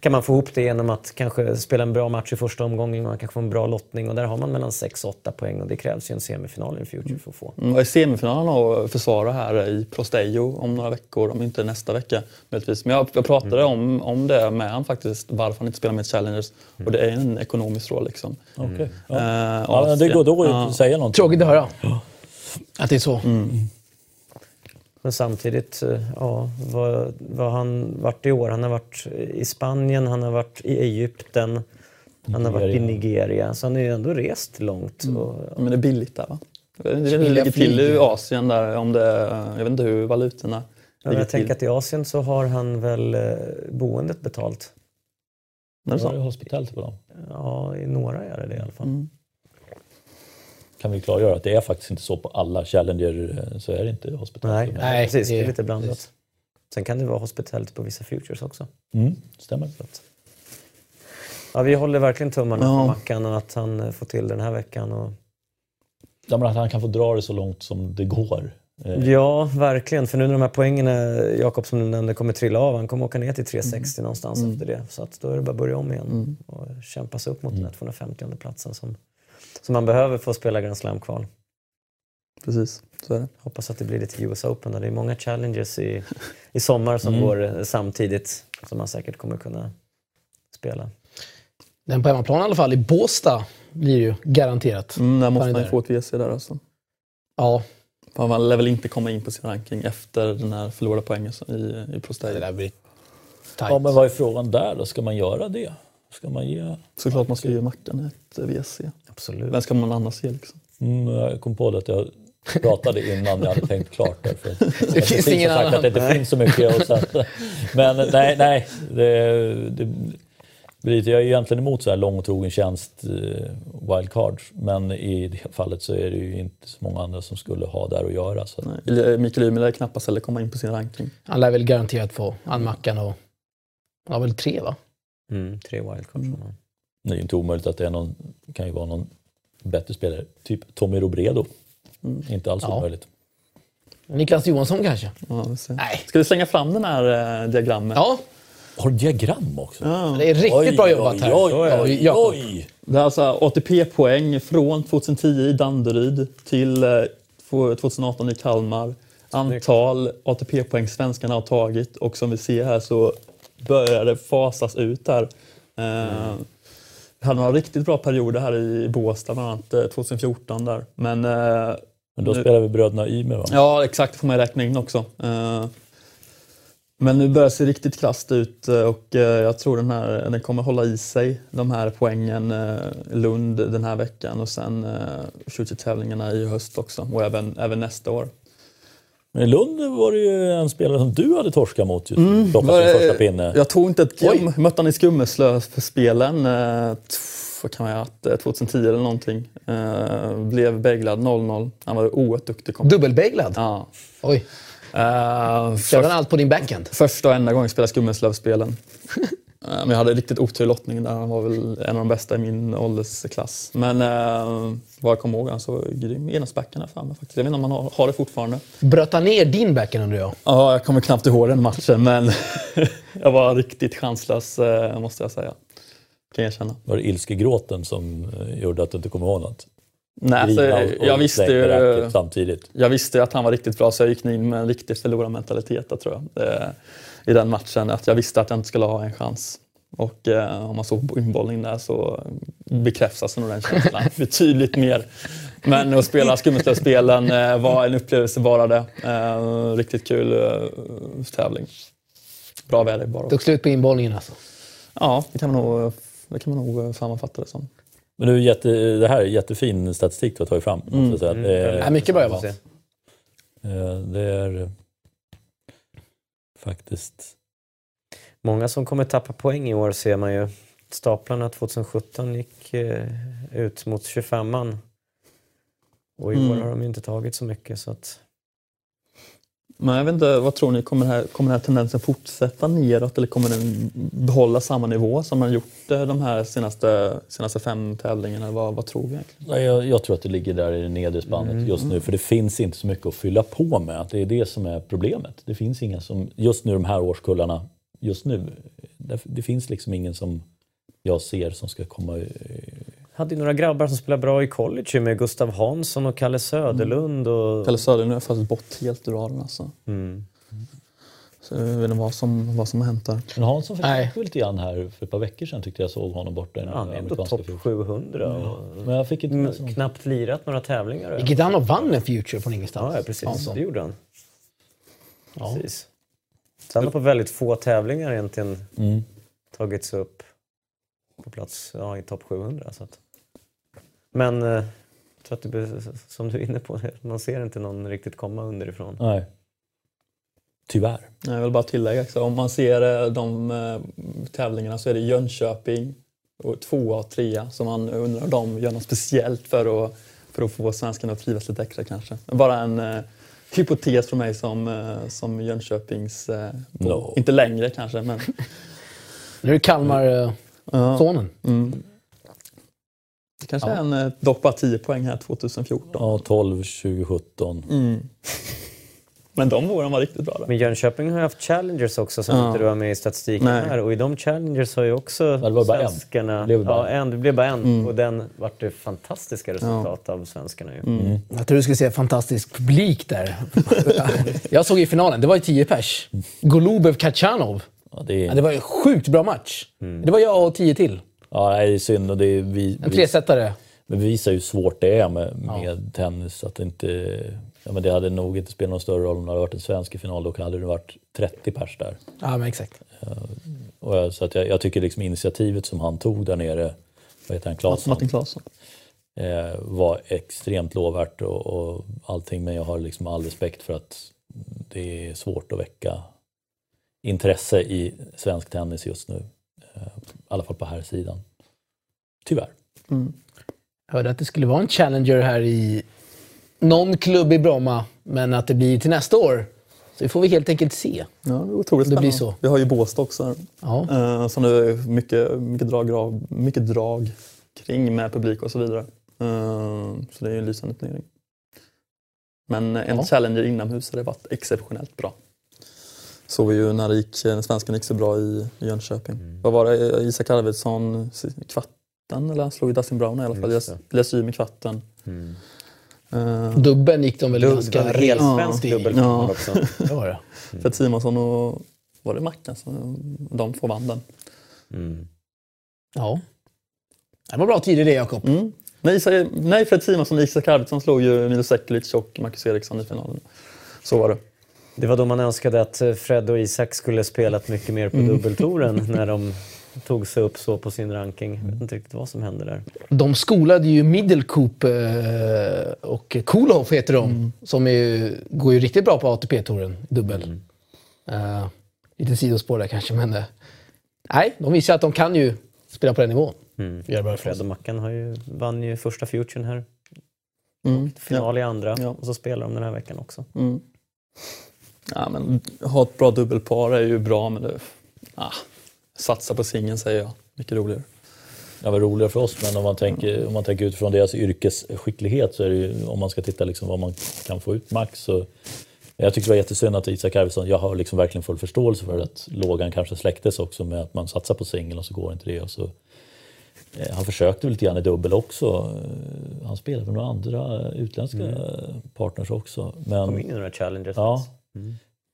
kan man få ihop det genom att kanske spela en bra match i första omgången och man kanske får en bra lottning. Och där har man mellan 6 och 8 poäng och det krävs ju en semifinal i en Future för att få. Mm, och semifinalen och försvara här i Prostejo om några veckor, om inte nästa vecka möjligtvis. Men jag, jag pratade om, om det med honom faktiskt, varför han inte spelar med Challengers. Och det är en ekonomisk roll liksom. Okej. Ja. Eh, Ja, det går då Ja. att säga någonting. Tråkigt att höra. Att det är så. Men samtidigt, eh, ja, vad, vad han varit i år? Han har varit i Spanien, han har varit i Egypten, han har varit i Nigeria. Så han har ju ändå rest långt. Och, Men det är billigt där va? Det ligger till i Asien där, om det, jag vet inte hur valutorna ja, men ligger jag tänker till. att i Asien så har han väl eh, boendet betalt. Är det Så är hospitality på dem. Ja, i några gör det det i alla fall. Mm. Kan vi klargöra att det är faktiskt inte så på alla Challenger eh, så är det inte hospitality. Nej, Nej, precis. Det är lite blandat. Sen kan det vara hospitality på vissa futures också. Mm, stämmer. Ja, vi håller verkligen tummarna Ja. för Mackan och att han eh, får till den här veckan. Och... Ja, men att han kan få dra det så långt som det går. Eh, Ja, verkligen. För nu när de här poängen, Jakob som du nämnde, kommer trilla av. Han kommer åka ner till 360 någonstans efter det. Så att då är det bara att börja om igen och kämpa sig upp mot den här 250 platsen som, som man behöver för att spela Grand Slam-kval. Precis, så är det. Hoppas att det blir det till US Open. Där. Det är många challenges i, i sommar som Mm. går samtidigt som man säkert kommer kunna spela. Den på hemmaplan i alla fall, i Båstad, blir ju garanterat. Mm, där måste man ju få ett WC där alltså. Ja, Han lär väl inte komma in på sin ranking efter den här förlorade poängen i, i det Prostejo. där blir Ja, tajt. men vad är frågan där då? Ska man göra det? Ska man ge... Såklart man ska ge Mackan ett WC. Absolut. Vem ska man annars ge liksom? Mm, jag kom på det att jag pratade innan jag hade tänkt klart. Där, för det finns ingen sagt annan. att det inte finns så mycket att sätta. Men nej, nej. Det, det, jag är egentligen emot så här lång och trogen tjänst, eh, wildcards. Men i det fallet så är det ju inte så många andra som skulle ha där att göra. Så. Nej. Eller Mikael Ymer lär knappast heller komma in på sin ranking. Han lär väl garanterat få han Mackan och... Han har väl tre va? Mm, tre wildcards. Mm. Mm. Det är ju inte omöjligt att det är någon, kan ju vara någon bättre spelare. Typ Tommy Robredo. Inte alls Ja. omöjligt. Niklas Johansson kanske? Ja, vi ser. Nej. Ska vi slänga fram den här eh, diagrammet? Ja, Har du diagram också? Ja. det är riktigt bra jobbat här. Oj, oj, oj, oj. Det är alltså ATP-poäng från 2010 i Danderyd till eh, 2018 i Kalmar. Antal ATP-poäng svenskarna har tagit och som vi ser här så börjar det fasas ut här. Eh, Vi hade några riktigt bra perioder här i Båstad, bland annat eh, 2014 där. Men eh, Men då Nu- spelar vi bröderna Ymer va? Ja, exakt. Får man räkna in också. Eh, Men nu börjar det se riktigt krasst ut eh, och eh, jag tror den, här, den kommer hålla i sig de här poängen eh, Lund den här veckan och sen uh, tävlingarna i höst också och även, även nästa år. Men i Lund var det ju en spelare som du hade torskat mot just Mm, var sin första pinne. Jag tog inte ett Oj. gem. Mötte han i Skummeslöv för spelen. Eh, vad kan man ha haft? Eh, 2010 eller någonting. Eh, blev beglad 0-0. Han var oerhört duktig. Kom. Dubbelbeglad? Ja. Oj. Eh, Körde han allt på din backhand? första och enda gången jag spelade Skummeslövspelen. Eh, Men jag hade riktigt otur i lottningen där. Han var väl en av de bästa i min åldersklass. Men eh, vad jag kommer ihåg, han så grym. Enhetsbacken där framme faktiskt. Jag vet inte om han har, har det fortfarande. Bröt han ner din backhand undrar jag? Ja, jag kommer knappt ihåg den matchen men jag var riktigt chanslös eh, måste jag säga. Kan jag erkänna. Var det ilskegråten som eh, gjorde att du inte kommer ihåg något? Nej, alltså, jag, visste ju, samtidigt. jag visste ju att han var riktigt bra så jag gick in med en riktig förlorarmentalitet tror jag. Det, I den matchen. Att jag visste att jag inte skulle ha en chans. Och eh, om man såg på inbollning där så bekräftas nog den känslan betydligt mer. Men att spela Skummeslövsspelen eh, var en upplevelse bara det. Eh, riktigt kul eh, tävling. Bra väder bara. Tog slut på inbollningen alltså. Ja, det kan man nog, det kan man nog sammanfatta det som. Men du, jätte, det här är jättefin statistik du har tagit fram. Måste jag säga. Mm, Det, Ja, är, mycket bra jobbat. eh, det är eh, faktiskt... Många som kommer tappa poäng i år ser man ju. Staplarna 2017 gick eh, ut mot 25an. Och i år Mm. har de ju inte tagit så mycket så att... Men jag vet inte, vad tror ni? Kommer, här, kommer den här tendensen fortsätta neråt eller kommer den behålla samma nivå som den gjort eh, de här senaste, senaste fem tävlingarna? Vad, vad tror vi egentligen? Nej, Jag, jag tror att det ligger där i det nedre spannet Mm. just nu. För det finns inte så mycket att fylla på med. Det är det som är problemet. Det finns inga som, just nu de här årskullarna, just nu, det, det finns liksom ingen som jag ser som ska komma... Hade ju några grabbar som spelade bra i college med Gustav Hansson och Kalle Söderlund och... Kalle Söderlund har fallit bort helt ur raden alltså. Mm. Så jag vet inte vad som, vad som har hänt där. Men Hansson försökte lite grann här för ett par veckor sedan tyckte jag såg honom borta i den Han är ändå amerikanska topp fjollen. 700 och Men jag fick inte mm, knappt lirat några tävlingar. Gick inte han och vann en Future från ingenstans? Ja, ja, precis. Hansson. Det gjorde han. Ja. Precis. Så han har på väldigt få tävlingar egentligen Mm. tagits upp på plats ja, i topp 700. Så att. Men eh, jag tror att det som du är inne på, man ser inte någon riktigt komma underifrån. Nej. Tyvärr. Jag vill bara tillägga också, om man ser eh, de eh, tävlingarna så är det Jönköping och tvåa och trea som man undrar om de gör något speciellt för att, för att få svenskarna att trivas lite extra kanske. Bara en eh, hypotes från mig som, eh, som Jönköpings... Eh, No. Inte längre kanske men... Nu är det Kalmar-sonen. Ja, mm. Det kanske är en, eh, bara 10 poäng här 2014. Ja, 12, 2017. Mm. Men de åren var riktigt bra. Där. Men Jönköping har ju haft Challengers också som Ja. inte du var med i statistiken Nej. här. Och i de Challengers har ju också det var bara en. svenskarna... Det blev bara ja, en. Det blev bara en. Mm. Och den vart det fantastiska resultat av svenskarna ju. Mm. Jag tror du skulle se fantastisk publik där. jag såg i finalen, det var ju 10 pers. Golubev Kachanov. Ja, det Ja, det var ju en sjukt bra match. Det var jag och 10 till. Ja, det är synd. Och det är, vi, En vi, tresetare. vi visar ju hur svårt det är med, med tennis. Att det, inte, ja, men det hade nog inte spelat någon större roll om det hade varit en svensk i final. Då hade det varit 30 pers där. Ja, men exakt. Och jag, så att jag, jag tycker liksom initiativet som han tog där nere, vad heter han, Claesson, Martin Claesson. eh, var extremt lovvärt och, och allting. Men jag har liksom all respekt för att det är svårt att väcka intresse i svensk tennis just nu. I alla fall på här sidan. Tyvärr. Mm. Jag hörde att det skulle vara en Challenger här i någon klubb i Bromma, men att det blir till nästa år. Så det får vi helt enkelt se. Ja, det är otroligt Det blir så. Vi har ju Båstad också här. Ja. Eh, som det är mycket, mycket, drag, mycket drag kring med publik och så vidare. Eh, så det är ju en lysande turnering. Men en Ja. Challenger inomhus hade varit exceptionellt bra. Såg vi ju när, det gick, när svenskan gick så bra i i Jönköping. Vad var det? Isak Arvidsson i kvarten? Eller han slog ju Dustin Brown i alla fall. Det. Lesym i kvarten. Mm. Eh, Dubben gick de väl Det ganska en helsvensk rejält i. dubbel Ja. också. Det var det. För Simonsson och var det Mackan? Så de två vann den. Mm. Ja. Det var bra tider det, Jakob. Mm. Nej, nej Fred Simonsson och Isak Arvidsson slog ju Milo Sekulic och Marcus Eriksson i finalen. Så var det. Det var då man önskade att eh, Fred och Isak skulle spelat mycket mer på dubbeltouren när de tog sig upp så på sin ranking. Jag vet inte riktigt vad som hände där. De skolade ju Middelkoop eh, och Koolhof heter de. Som är, går ju riktigt bra på ATP-touren, dubbel. Eh, lite sidospår där kanske, men... nej, de visar att de kan ju spela på den nivån. Gör bra ifrån Fred och Mackan har ju, vann ju första futuren här. Mm. Final i andra. Ja. Och så spelar de den här veckan också. Mm. Ja, men, ha ett bra dubbelpar är ju bra, men det, ah, satsa på singeln säger jag. Mycket roligare. Det var roligare för oss, men om man tänker, om man tänker utifrån deras yrkesskicklighet så är det ju, om man ska titta liksom vad man kan få ut max så jag tycker det var jättesynd att Isak Arvidsson, jag har liksom verkligen full förståelse för att lågan kanske släcktes också med att man satsar på singel och så går inte det. Och så, eh, han försökte väl lite grann i dubbel också. Han spelade med några andra utländska partners också. Men, Kom in i några challengers. Ja.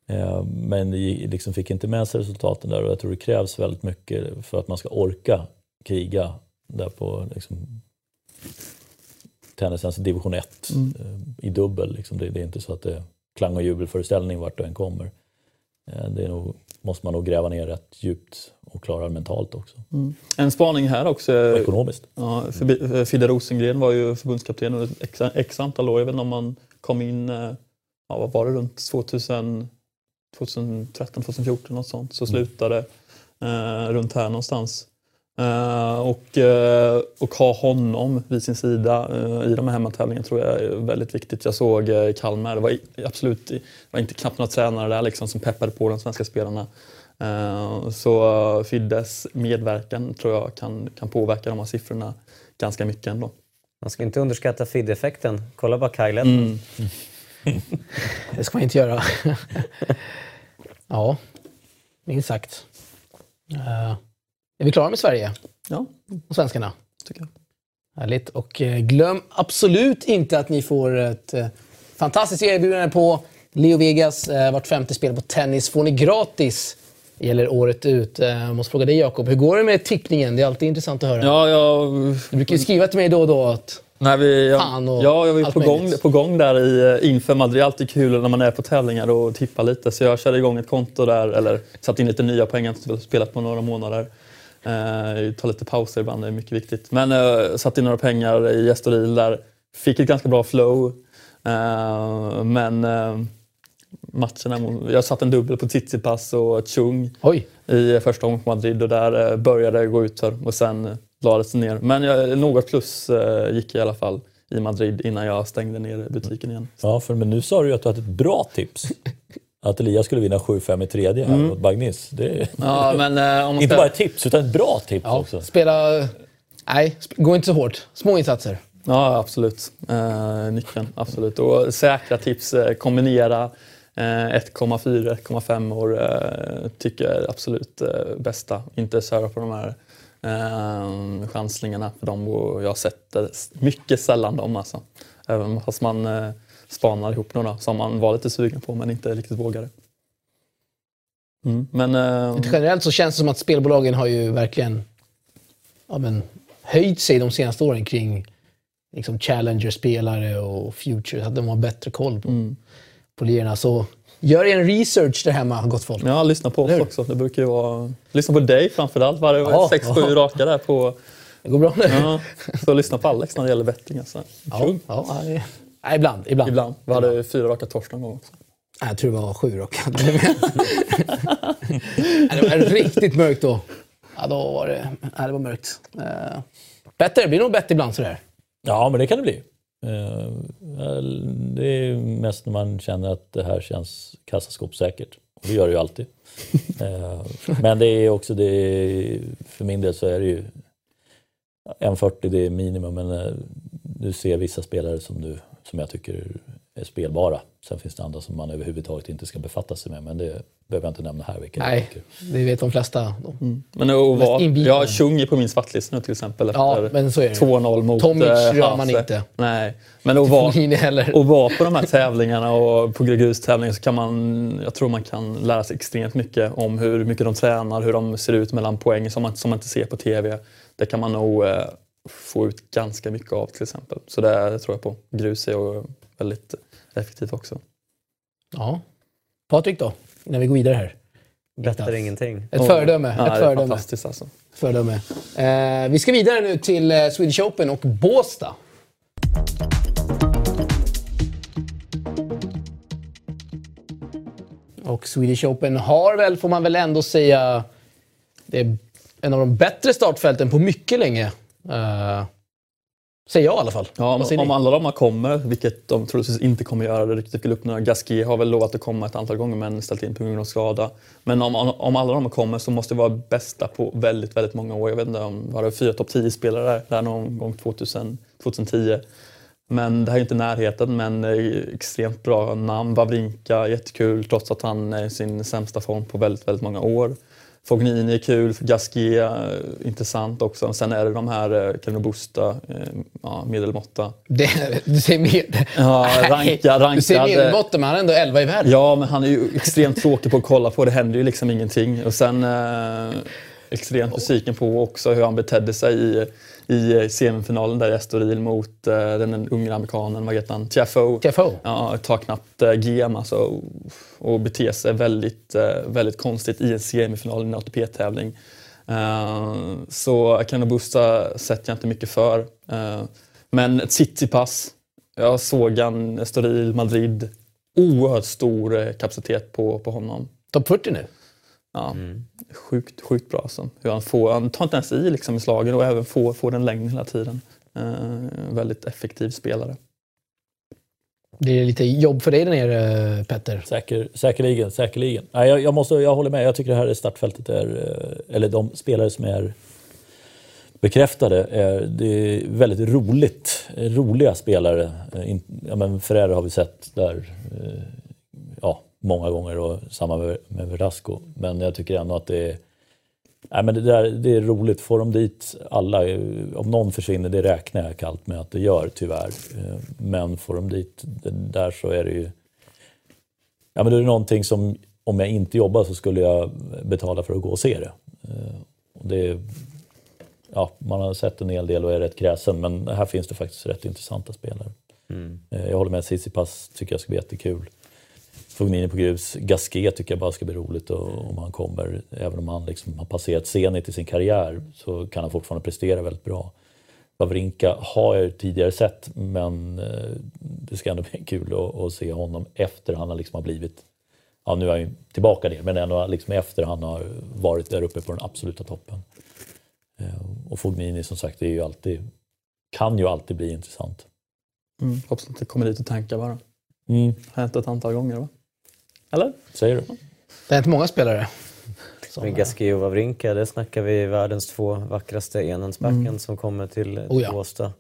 Eh, Men gi- liksom fick inte med sig resultaten där och jag tror det krävs väldigt mycket för att man ska orka kriga där på liksom, tennisens division 1 eh, i dubbel. Liksom. Det, det är inte så att det är klang och jubelföreställning vart du än kommer. Eh, Det är nog, måste man nog gräva ner rätt djupt och klara mentalt också. En spaning här också. Och ekonomiskt. Ja, Fidde Rosengren var ju förbundskapten under x, x antal år. Jag vet inte om man kom in, ja, vad var det, runt 2000, 2013, 2014 något sånt. Så slutade eh, runt här någonstans. Eh, och, eh, och ha honom vid sin sida eh, i de här hemmatävlingarna tror jag är väldigt viktigt. Jag såg eh, Kalmar, det var absolut det var inte knappt några tränare där liksom, som peppade på de svenska spelarna. Eh, Så eh, Fiddes medverkan tror jag kan, kan påverka de här siffrorna ganska mycket ändå. Man ska inte underskatta FID-effekten. Kolla bara Edmund. Mm. Det ska man inte göra. ja, minst sagt. Eh, är vi klara med Sverige Ja, och svenskarna? tycker jag. Härligt. Och eh, glöm absolut inte att ni får ett eh, fantastiskt erbjudande på Leo Vegas. Vart femte spel på tennis får ni gratis. Det gäller året ut. Jag måste fråga dig Jakob, hur går det med tippningen? Det är alltid intressant att höra. Ja, jag, Du brukar ju skriva till mig då och då att nej, vi, jag, Fan och ja, jag var ju på gång, på gång där i, eh, inför Madrid. Det är alltid kul när man är på tävlingar och tippar lite. Så jag körde igång ett konto där, eller satte in lite nya poäng. Jag inte spelat på några månader. Eh, ta lite pauser ibland, det är mycket viktigt. Men eh, satte in några pengar i Estoril där. Fick ett ganska bra flow. Eh, men eh, matcherna, jag satte en dubbel på Tsitsipas och Chung oj, i första omgången på Madrid och där eh, började det gå ut för och sen eh, lades ner. Men jag, något plus eh, gick i alla fall i Madrid innan jag stängde ner butiken igen. Ja, för, men nu sa du ju att du hade ett bra tips. Att Elias skulle vinna 7-5 i tredje här mot Bagnis. Det är Ja, men eh, inte ska, bara ett tips, utan ett bra tips ja, också. spela... Nej, gå inte så hårt. Små insatser. Ja, absolut. Eh, nyckeln, absolut. Och säkra tips, eh, kombinera eh, 1,4, 1,5 år eh, tycker jag är absolut eh, bästa. Inte köra på de här eh, chansningarna för dem och jag det mycket sällan dem alltså. Även fast man eh, spanar ihop några som man var lite sugen på men inte riktigt vågade. Mm. Men, eh, Generellt så känns det som att spelbolagen har ju verkligen ja, men, höjt sig de senaste åren kring liksom, Challenger-spelare och Future. Att de har bättre koll på, mm. på lirarna. Så gör en research där hemma, gott folk. Ja, lyssna på oss Eller också. Det brukar ju vara... Lyssna på dig framförallt. Var det Ja, 6-7 ja. raka där på... Det går bra nu. Ja, så lyssna på Alex när det gäller betting. Alltså. Ja, ja, nej, ibland. ibland. Ibland. Vi hade fyra raka torsk någon gång också. Nej, Jag tror det var sju. Nej, det var riktigt mörkt då. Ja, då var det, nej, det var mörkt. Uh, bättre, det blir nog bättre ibland sådär. Ja, men det kan det bli. Eh, Det är mest när man känner att det här känns kassaskåpssäkert. Och det gör det ju alltid. Eh, Men det är också, det är, för min del så är det ju 1,40 det är minimum men eh, du ser vissa spelare som, du, som jag tycker spelbara. Sen finns det andra som man överhuvudtaget inte ska befatta sig med men det behöver jag inte nämna här vilka Nej, det vet de flesta. Men att vara, inbitna. jag har är på min svartlista nu till exempel. Ja, efter men så är det. 2-0 mot Tomic eh, rör man Hase. inte. Nej, men att vara, vara på de här tävlingarna och på grustävlingar så kan man, jag tror man kan lära sig extremt mycket om hur mycket de tränar, hur de ser ut mellan poäng som man, som man inte ser på TV. Det kan man nog eh, få ut ganska mycket av till exempel. Så det tror jag på. Grus är väldigt effektivt också. Ja. Patrik då, innan vi går vidare här. Bättre än ingenting. Ett föredöme. Ja, ett det är föredöme. fantastiskt alltså. föredöme. Eh, vi ska vidare nu till eh, Swedish Open och Båstad. Och Swedish Open har väl, får man väl ändå säga, det är en av de bättre startfälten på mycket länge. Eh, säger jag i alla fall. Ja, om ni? alla de här kommer, vilket de troligtvis inte kommer göra, det riktigt upp några. Gasquet har väl lovat att komma ett antal gånger men ställt in på grund av skada. Men om, om alla de här kommer så måste det vara bästa på väldigt, väldigt många år. Jag vet inte om var det fyra topp 10-spelare där, där någon gång 2000, 2010. Men det här är inte närheten, men extremt bra namn. Wawrinka, jättekul trots att han är i sin sämsta form på väldigt, väldigt många år. Fognini är kul, Gasquet eh, intressant också. Sen är det de här eh, Kevin Busta, eh, ja, medelmåtta. Det, du säger mer. Ja, ranka, Du säger medelbotten, men han är ändå 11 i världen. Ja, men han är ju extremt tråkig på att kolla på. Det händer ju liksom ingenting. Och sen eh, extremt besviken på också hur han betedde sig i, i semifinalen där i Estoril mot eh, den unga amerikanen, vad heter han? Tiafoe. Tiafoe. Ja, tar knappt eh, GM alltså, och, och beter sig väldigt, eh, väldigt konstigt i en semifinal i en ATP-tävling. Eh, så Kano Busta sätter jag inte mycket för. Eh, men ett Tsitsipas, jag såg han Estoril, Madrid. Oerhört stor eh, kapacitet på, på honom. Topp 40 nu. Ja, Sjukt, sjukt bra alltså. Hur han, får, han tar inte ens i liksom i slagen och även får, får den längden hela tiden. Eh, väldigt effektiv spelare. Det lite jobb för dig där nere, Petter? Säker, säkerligen, säkerligen. Nej, jag, jag, måste, jag håller med. Jag tycker det här startfältet är, eh, eller de spelare som är bekräftade, är, det är väldigt roligt. Roliga spelare. Eh, in- Ja, men Ferrer har vi sett där eh, många gånger och samma med, med Verdasco. Men jag tycker ändå att det är Nej, men det, där, det är roligt. Får de dit alla, om någon försvinner, det räknar jag kallt med att det gör tyvärr. Eh, Men får de dit den där så är det ju... Ja, men det är någonting som, om jag inte jobbar så skulle jag betala för att gå och se det. Eh, Och det ja, man har sett en hel del och är rätt kräsen, men här finns det faktiskt rätt intressanta spelare. Eh, Jag håller med, Tsitsipas tycker jag ska bli jättekul. Fognini på grus. Gasquet tycker jag bara ska bli roligt och, om han kommer. Även om han liksom har passerat Zenit i sin karriär så kan han fortfarande prestera väldigt bra. Wawrinka har jag tidigare sett men eh, det ska ändå bli kul att, att se honom efter han har liksom har blivit Ja, nu är han ju tillbaka ner, men ändå liksom efter han har varit där uppe på den absoluta toppen. Eh, Och Fognini som sagt, det är ju alltid, kan ju alltid bli intressant. Mm. Hoppas att det kommer dit och tankar bara. Mm. Har hänt ett antal gånger va? Eller? Säger du? Det är inte många spelare. Som, Gasquet och Wawrinka, det snackar vi världens två vackraste enhandsbacken som kommer till Oh ja. Båstad.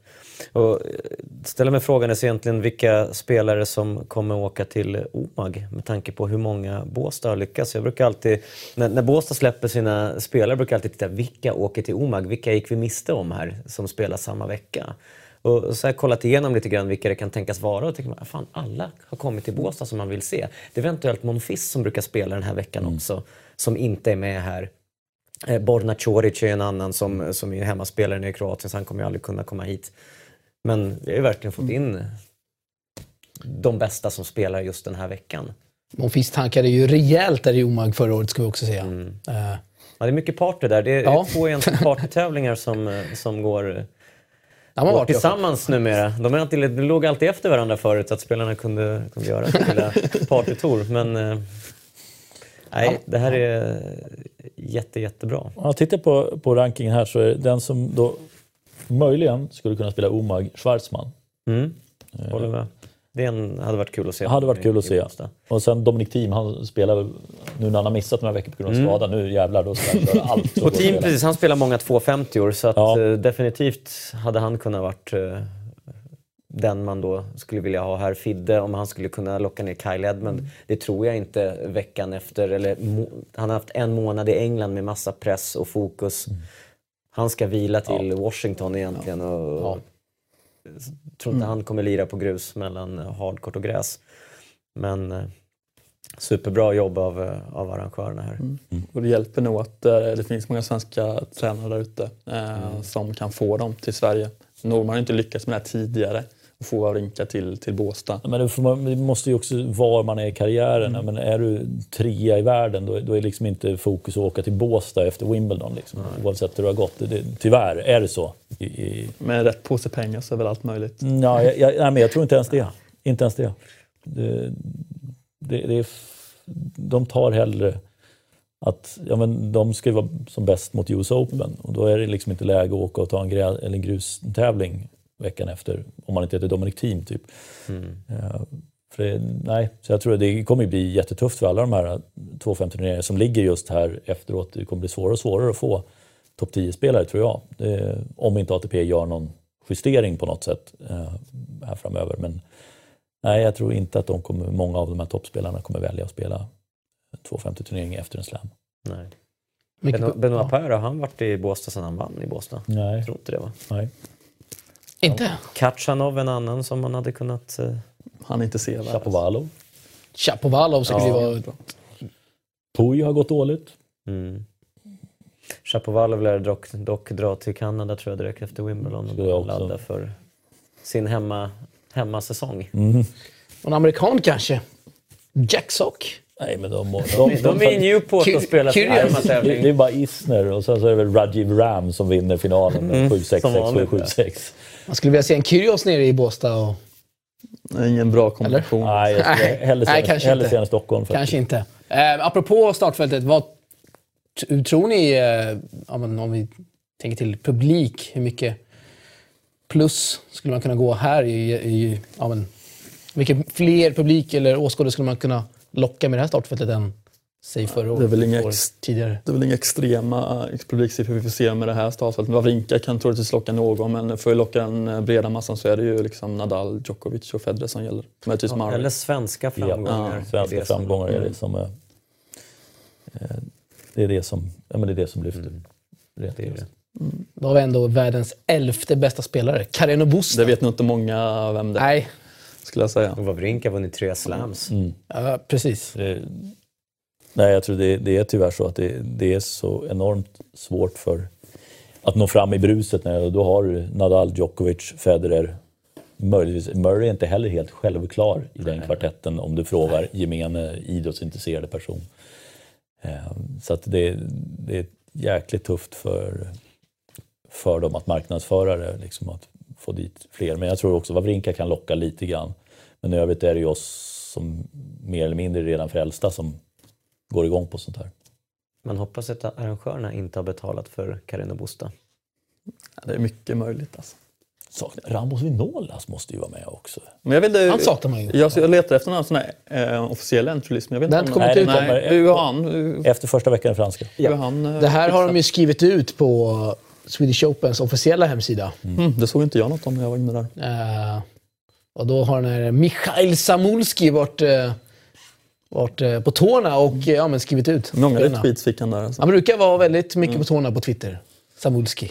Och eh, ställa mig frågan är egentligen vilka spelare som kommer åka till OMAG med tanke på hur många Båstad har lyckats. Jag brukar alltid, när, när Båstad släpper sina spelare brukar jag alltid titta vilka åker till OMAG, vilka gick vi miste om här som spelar samma vecka? Och så har jag kollat igenom lite grann vilka det kan tänkas vara och tänker man, fan alla har kommit till Båstad som man vill se. Det är eventuellt Monfils som brukar spela den här veckan också, som inte är med här. Eh, Borna Coric är en annan som, som är hemmaspelare nere i Kroatien så han kommer ju aldrig kunna komma hit. Men vi har ju verkligen fått in de bästa som spelar just den här veckan. Monfils tankade ju rejält där i OMAG förra året, ska vi också säga. Mm. Eh, Ja, det är mycket party där. Det är Ja. två egentligen partytävlingar som, eh, som går, de har varit tillsammans numera. De, är alltid, de låg alltid efter varandra förut så att spelarna kunde, kunde göra sin lilla partytour. Men eh, nej, det här är jätte, jättebra. Om jag tittar på, på rankingen här så är den som då möjligen skulle kunna spela Omag Schwarzman. Mm. Håller med. Det hade varit kul att se. Hade varit kul att se. Och sen Dominic Thiem, han spelar nu när han har missat några veckor på grund av skada, nu jävlar då ska han göra allt. Och team, precis, han spelar många 250 år så att, Ja. eh, definitivt hade han kunnat varit eh, den man då skulle vilja ha här. Fidde, om han skulle kunna locka ner Kyle Edmund. Det tror jag inte veckan efter. Eller, han har haft en månad i England med massa press och fokus. Han ska vila till Washington egentligen. Och, Ja. Tror inte han kommer lira på grus mellan hardcourt och gräs. Men eh, superbra jobb av, eh, av arrangörerna här. Mm. Och det hjälper nog att eh, det finns många svenska tränare där ute eh, mm. som kan få dem till Sverige. Norman har inte lyckats med det här tidigare och få Wawrinka till, till Båstad. Men det, måste ju också var man är i karriären. Mm. Men är du trea i världen då, då är liksom inte fokus att åka till Båstad efter Wimbledon. Liksom, mm. Oavsett hur det har gått. Det, tyvärr är det så. I, i... Med rätt påse pengar så är väl allt möjligt? Ja, jag, jag, nej, men jag tror inte ens det. Inte ens det. det, det, det är, de tar hellre att ja, men de ska ju vara som bäst mot US Open och då är det liksom inte läge att åka och ta en, grä, eller en grustävling veckan efter om man inte heter Dominic Thiem. Typ. Mm. Uh, för det, nej, så jag tror att det kommer bli jättetufft för alla de här 250 turneringarna som ligger just här efteråt. Det kommer bli svårare och svårare att få topp 10-spelare tror jag. Det, om inte ATP gör någon justering på något sätt uh, här framöver. Men nej, jag tror inte att de kommer, många av de här toppspelarna kommer välja att spela 250-turnering efter en slam. Nej. Benoit Paire, har han varit i Båstad sedan han vann i Båstad? Nej. Jag tror inte det va? Nej. Inte? Kachanov, en annan som man hade kunnat... Uh... Han inte se. Chapovalov. Chapovalov skulle ja. vara... Puy har gått dåligt. Mm. Chapovalov lär dock, dock dra till Kanada tror jag direkt efter Wimbledon och ladda för sin hemma, hemmasäsong. Mm. En amerikan kanske? Jack Sock? Nej, men de, de, de, de, är i Newport och spelar sin hemmatävling. Det är bara Isner och sen så är det väl Rajiv Ram som vinner finalen med mm. 7-6, 7-6. Man skulle vilja se en Kyrgios nere i Båstad. Och... Ingen bra kombination. Nej, jag skulle hellre, Nej, kanske hellre se en Stockholm. Faktiskt. Kanske inte. Eh, apropå startfältet, vad tror ni, eh, om vi tänker till publik, hur mycket plus skulle man kunna gå här i, i ja, men, mycket fler publik eller åskådare skulle man kunna locka med det här startfältet än säg förra året? Det är väl inga, tidigare. Det är väl inga extrema publiksiffror vi får se med det här startfältet. Wawrinka kan troligtvis locka någon men för att locka den eh, breda massan så är det ju liksom Nadal, Djokovic och Federer som gäller. Ja, eller svenska framgångar. Ja, svenska framgångar är det som är, eh, det är det som, ja, men det är det som lyfter. Mm. Det är det. Mm. Då har vi ändå världens elfte bästa spelare, Carreno Busta. Det vet nog inte många vem det är. Nej, skulle jag säga. Och Wawrinka har vunnit tre slams. Mm. Ja, precis. Det, nej, jag tror det, det, är tyvärr så att det, det, är så enormt svårt för att nå fram i bruset. När, då har du Nadal, Djokovic, Federer. Möjligtvis, Murray är inte heller helt självklar i den kvartetten om du frågar gemene idrottsintresserade person. Ehm, så att det, det är jäkligt tufft för, för dem att marknadsföra det. Liksom att få dit fler. Men jag tror också Wawrinka kan locka lite grann. Men i övrigt är det ju oss som mer eller mindre redan frälsta som går igång på sånt här. Man hoppas att arrangörerna inte har betalat för Carino Busta. Ja, det är mycket möjligt alltså. Ramos Vinolas måste ju vara med också. Men jag vill, han saknar man ju. Jag, jag letar efter någon sån här eh, officiell entry Jag vet inte om kommit ut. Nej, han? Efter första veckan i franska. Ja. Han, eh, det här har de ju skrivit ut på Swedish Opens officiella hemsida. Mm. Mm, det såg inte jag något om när jag var inne där. Uh, och då har den här Mikhail Samulski varit, uh, varit uh, på tårna och uh, ja, men skrivit ut. Många retweets fick han där. Alltså. Han brukar vara väldigt mycket mm. på tårna på Twitter. Samulski.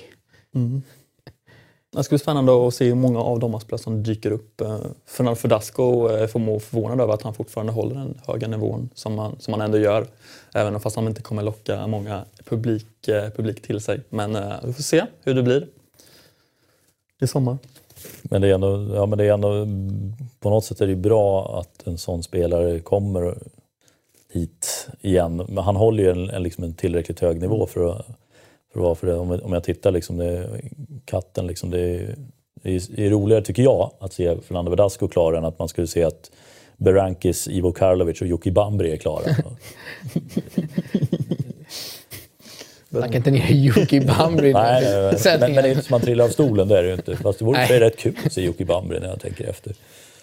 Mm. Det ska bli spännande att se hur många av de spelare som dyker upp. Fernando Ferdasco får må förvånad över att han fortfarande håller den höga nivån som han, som han ändå gör. Även fast han inte kommer locka många publik, eh, publik till sig. Men eh, vi får se hur det blir i sommar. Men det är ändå, ja, men det är ändå på något sätt är det bra att en sån spelare kommer hit igen. Men han håller ju en, en, liksom en tillräckligt hög nivå för att, för att vara för det. Om, om jag tittar liksom, det, katten liksom, det är, det är roligare tycker jag att se Fernando Verdasco klar än att man skulle se att Berankis, Ivo Karlovic och Jocke Bambri är klara. Snacka inte ner Jocke Bambri. Nej, men, men, det är inte som man trillar av stolen, det är det ju inte. Fast det vore Nej. rätt kul att se Jocke Bambri när jag tänker efter.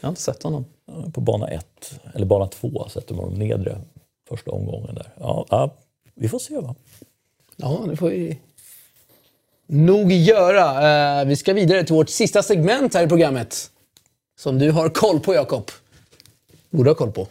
Jag har inte sett honom. På bana 1, eller bana 2 sätter man honom nedre första omgången där. Ja, ja, vi får se va. Ja, det får vi nog göra. Uh, vi ska vidare till vårt sista segment här i programmet. Som du har koll på, Jakob borde ha koll på.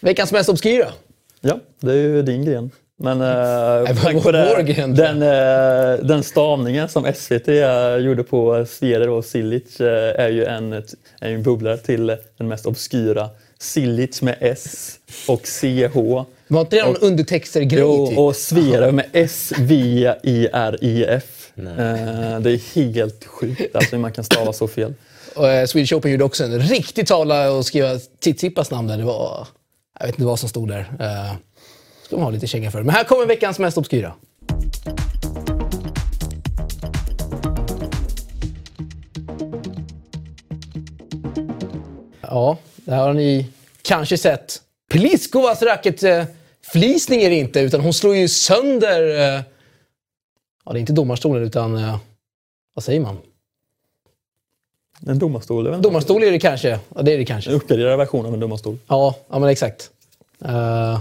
Veckans mest obskyra. Ja, det är ju din gren. Men äh, på det, den, äh, den stavningen som SVT äh, eh, gjorde på Sverder och Silic är ju en, en bubblare till den mest obskyra Silic med S och CH. Var inte det någon undertexter-grej? Jo, Typ? och Sverige med S-V-I-R-I-F. Eh, det är helt sjukt alltså, hur man kan stava så fel. Och, eh, Swedish Open gjorde också en riktig tavla och skriva Tsitsipas namn där. Det var... Jag vet inte vad som stod där. Uh, ska man ha lite känga för. Men här kommer veckans mest obskyra. Ja, det här har ni kanske sett. Pliskovas racketflisning är det inte, utan hon slår ju sönder... eh, Ja, det är inte domarstolen, utan... eh, Vad säger man? En domarstol, väl? Domarstol är det kanske. Ja, det är det kanske. En uppgraderad version av en domarstol. Ja, ja men exakt. Eh,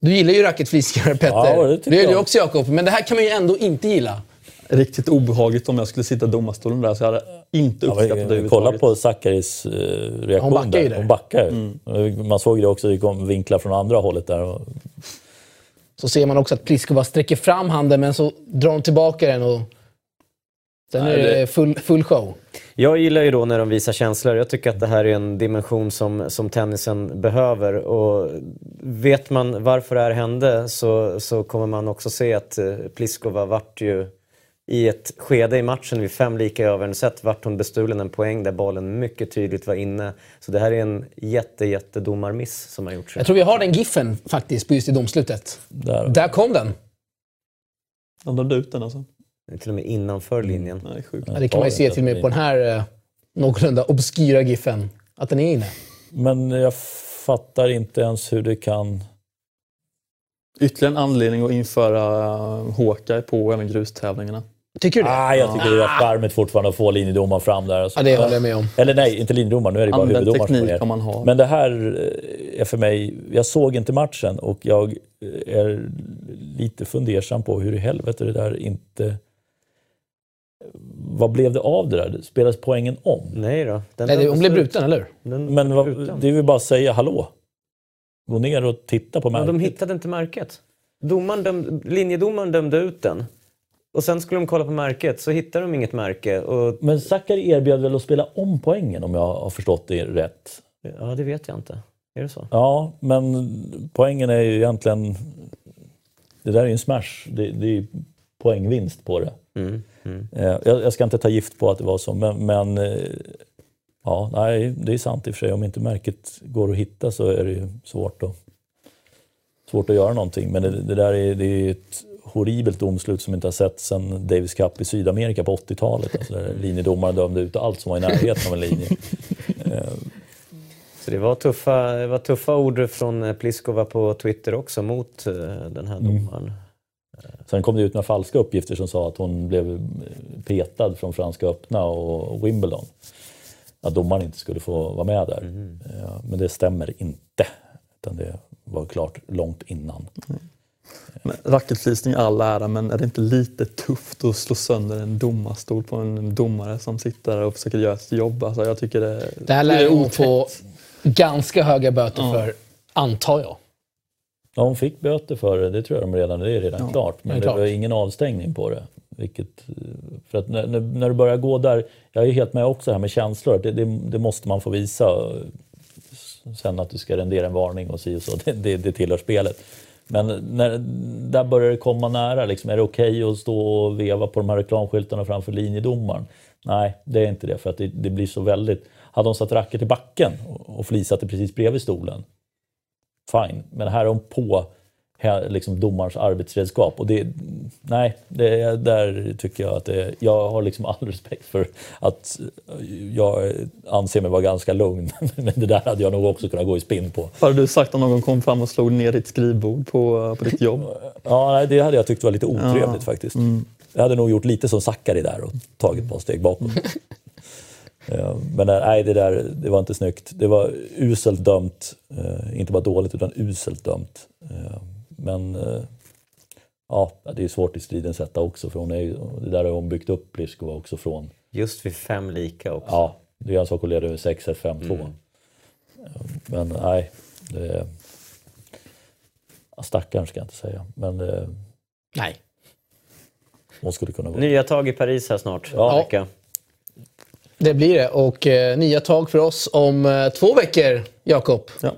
du gillar ju racketflisningar, Petter. Ja, det det gör du jag. också, Jakob. Men det här kan man ju ändå inte gilla. Riktigt obehagligt om jag skulle sitta i domarstolen där, så jag hade inte Ja, uppskattat det men, överhuvudtaget. kolla på Zacharias eh, reaktion Hon backar ju där. Hon backar. Man såg det också, det kom vinklar från andra hållet där. Och, Så ser man också att Pliskova sträcker fram handen, men så drar hon tillbaka den och... Sen är det full, full show. Jag gillar ju då när de visar känslor. Jag tycker att det här är en dimension som, som tennisen behöver. Och vet man varför det här hände så, så kommer man också se att eh, Pliskova vart ju i ett skede i matchen vid fem lika i set vart hon bestulen en poäng där bollen mycket tydligt var inne. Så det här är en jätte, jätte domarmiss som har gjorts. Jag tror vi har den giffen faktiskt på just i domslutet. där. Där kom den. De dömde ut den alltså. Till och med innanför linjen. Nej, sjukt. Ja, det kan man ju se till och med på den här eh, någorlunda obskyra giffen. Att den är inne. Men jag fattar inte ens hur det kan... Ytterligare en anledning att införa Håka på även grustävlingarna. Tycker du det? Ah, jag tycker det är charmigt fortfarande att få linjedomaren fram där. Alltså. Ja, det håller jag med om. Eller nej, inte linjedomaren. Nu är det bara Använd huvuddomaren som teknik om man har. Men det här eh, är för mig... Jag såg inte matchen och jag eh, är lite fundersam på hur i helvete det där inte... Vad blev det av det där? Spelas poängen om? Nej då. Den Nej, det, hon blev ut. bruten, eller hur? Den Men vad, det är väl bara att säga hallå? Gå ner och titta på märket. de hittade inte märket. Domaren döm, linjedomaren dömde ut den. Och sen skulle de kolla på märket, så hittade de inget märke. Och, Men Zachary erbjöd väl att spela om poängen om jag har förstått det rätt? ja, det vet jag inte. Är det så? Ja, men poängen är ju egentligen... Det där är ju en smash. Det, det är ju poängvinst på det. Mm. Mm. Eh, Jag, jag ska inte ta gift på att det var så, men, men eh, ja, nej, det är sant i och för sig. Om inte märket går att hitta så är det ju svårt att, svårt att göra någonting. Men det, det där är, det är ett horribelt domslut som inte har sett sedan Davis Cup i Sydamerika på 80-talet. Alltså där linjedomaren dömde ut allt som var i närheten av en linje. Eh, Så det var, tuffa, det var tuffa ord från Pliskova på Twitter också mot den här domaren. Sen kom det ut några falska uppgifter som sa att hon blev eh, petad från Franska öppna och Wimbledon. Att domaren inte skulle få vara med där. Eh, Men det stämmer inte. Utan det var klart långt innan. Men Racketflisning all ära, men är det inte lite tufft att slå sönder en domarstol på en domare som sitter där och försöker göra sitt jobb? Alltså, jag tycker det, Det här lär hon få ganska höga böter för, antar jag. Ja, hon fick böter för det, det tror jag de redan, det är redan klart. Men det är det, klart. var ingen avstängning på det. Vilket, eh, för att när, när, du börjar gå där, jag är helt med också här med känslor, det, det, det måste man få visa. Sen att du ska rendera en varning och si och så, det, det, det tillhör spelet. Men när, där börjar det komma nära, liksom, är det okej att stå och veva på de här reklamskyltarna framför linjedomaren? Nej, det är inte det, för att det, det blir så väldigt... Hade de satt racket i backen och, och flisat det precis bredvid stolen, fine. Men här är hon på liksom domarens arbetsredskap. Och det, nej, det, där tycker jag att det, jag har liksom all respekt för att jag anser mig vara ganska lugn. Men det där hade jag nog också kunnat gå i spinn på. Hade du sagt om någon kom fram och slog ner ditt skrivbord på, på ditt jobb? Ja, nej, det hade jag tyckt var lite otrevligt faktiskt. Jag hade nog gjort lite som Sakari där och tagit ett par steg bakåt. Ja, Men nej, det där det var inte snyggt. Det var uselt dömt. Eh, inte bara dåligt, utan uselt dömt. Eh, men eh, ja, det är svårt i stridens sätta också. För hon är det där har hon byggt upp Pliskova också från. Just vid fem lika också. Ja, det är en sak att leda över 6-1, 5-2. Eh, Men nej, det... Ja, stackarn ska jag inte säga. Men eh, Nej. hon skulle kunna vara... Nya tag i Paris här snart. Ja. Vecka. Det blir det. Och eh, nya tag för oss om eh, två veckor, Jakob. Ja.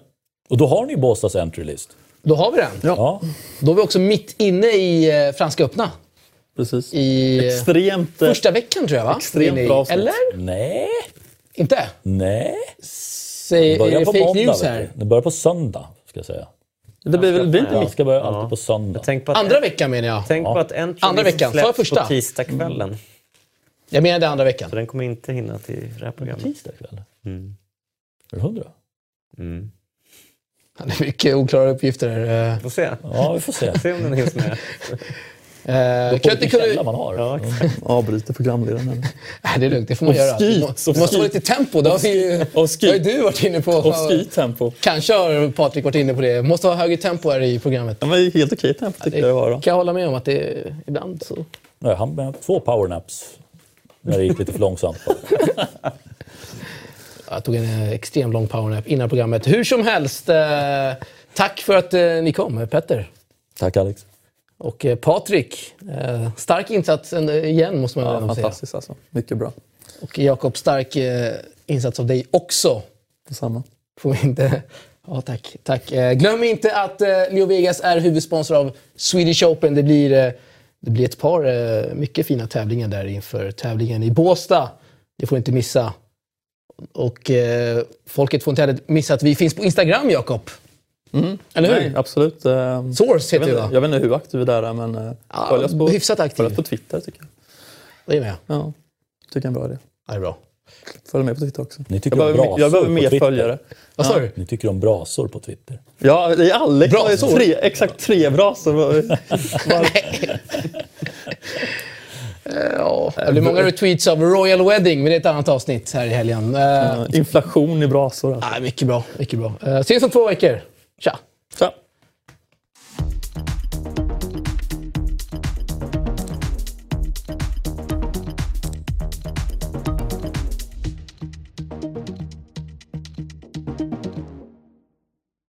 Och då har ni Båstads entry list. Då har vi den. Ja. Då är vi också mitt inne i eh, Franska öppna. Precis. I eh, Extremt... eh, första veckan tror jag va? Extremt Inne i- bra avsnitt. Eller? Nej. Inte? Nej. Säg, Det är börjar det på fake måndag. news vet här? du. Det börjar på söndag, ska jag säga. Det blir väl blir inte mitt. det ska börja alltid på söndag. Tänk på att, Andra veckan menar jag. tänk Ja. på att entry Andra list veckan. Jag släpps första? på tisdagskvällen. Jag menade andra veckan. Så den kommer inte hinna till det här programmet. Tisdag kväll. Mm. Är du hundra? Mm. Det är mycket oklara uppgifter här. Får se. Ja, vi får se. Se om den hinns med. Eh, På kan inte vilken källa kunna... man har. Ja, exakt. Avbryter programledaren. Nej, det är lugnt. Det får man Och göra. ski. Det Och måste ski. lite tempo. Det har, vi ju, Och det har ju ski. du varit inne på. Och skitempo. Kanske har Patrik varit inne på det. Måste ha högre tempo här i programmet. Ja, men helt okej tempo tycker jag det var. Då. kan jag hålla med om att det är, ibland så... Nej, han med två powernaps. När det gick lite för långsamt. Jag tog en eh, extremt lång powernap innan programmet. Hur som helst, eh, tack för att eh, ni kom, Petter. Tack Alex. Och Patrik, stark insats igen måste man Ja, säga. fantastiskt alltså. Mycket bra. Och Jakob, stark insats av dig också. Detsamma. Får vi inte... Ja, tack. tack. Glöm inte att Leo Vegas är huvudsponsor av Swedish Open. Det blir, det blir ett par eh, mycket fina tävlingar där inför tävlingen i Båstad. Det får inte missa. Och eh, folket får inte heller missa att vi finns på Instagram, Jakob. Eller hur? Nej, absolut. Eh, Source heter vi va? jag vet inte hur aktiv är där, men eh, Ja, följ oss på, hyfsat aktiv. på Twitter tycker jag. Det är med. Ja, tycker jag är en bra idé. Ja, det är bra. Följ med på Twitter också. Ni tycker Jag om behöver, jag behöver på mer Twitter. följare. Vad sa du? Ni tycker om brasor på Twitter. Ja, det är Alex Brasor? tre, exakt tre brasor. Ja, det blir många retweets av Royal Wedding, men det är ett annat avsnitt här i helgen. Eh, Inflation i brasor. Alltså. ah, mycket bra, mycket bra. Eh, ses om två veckor. Tja! Tja.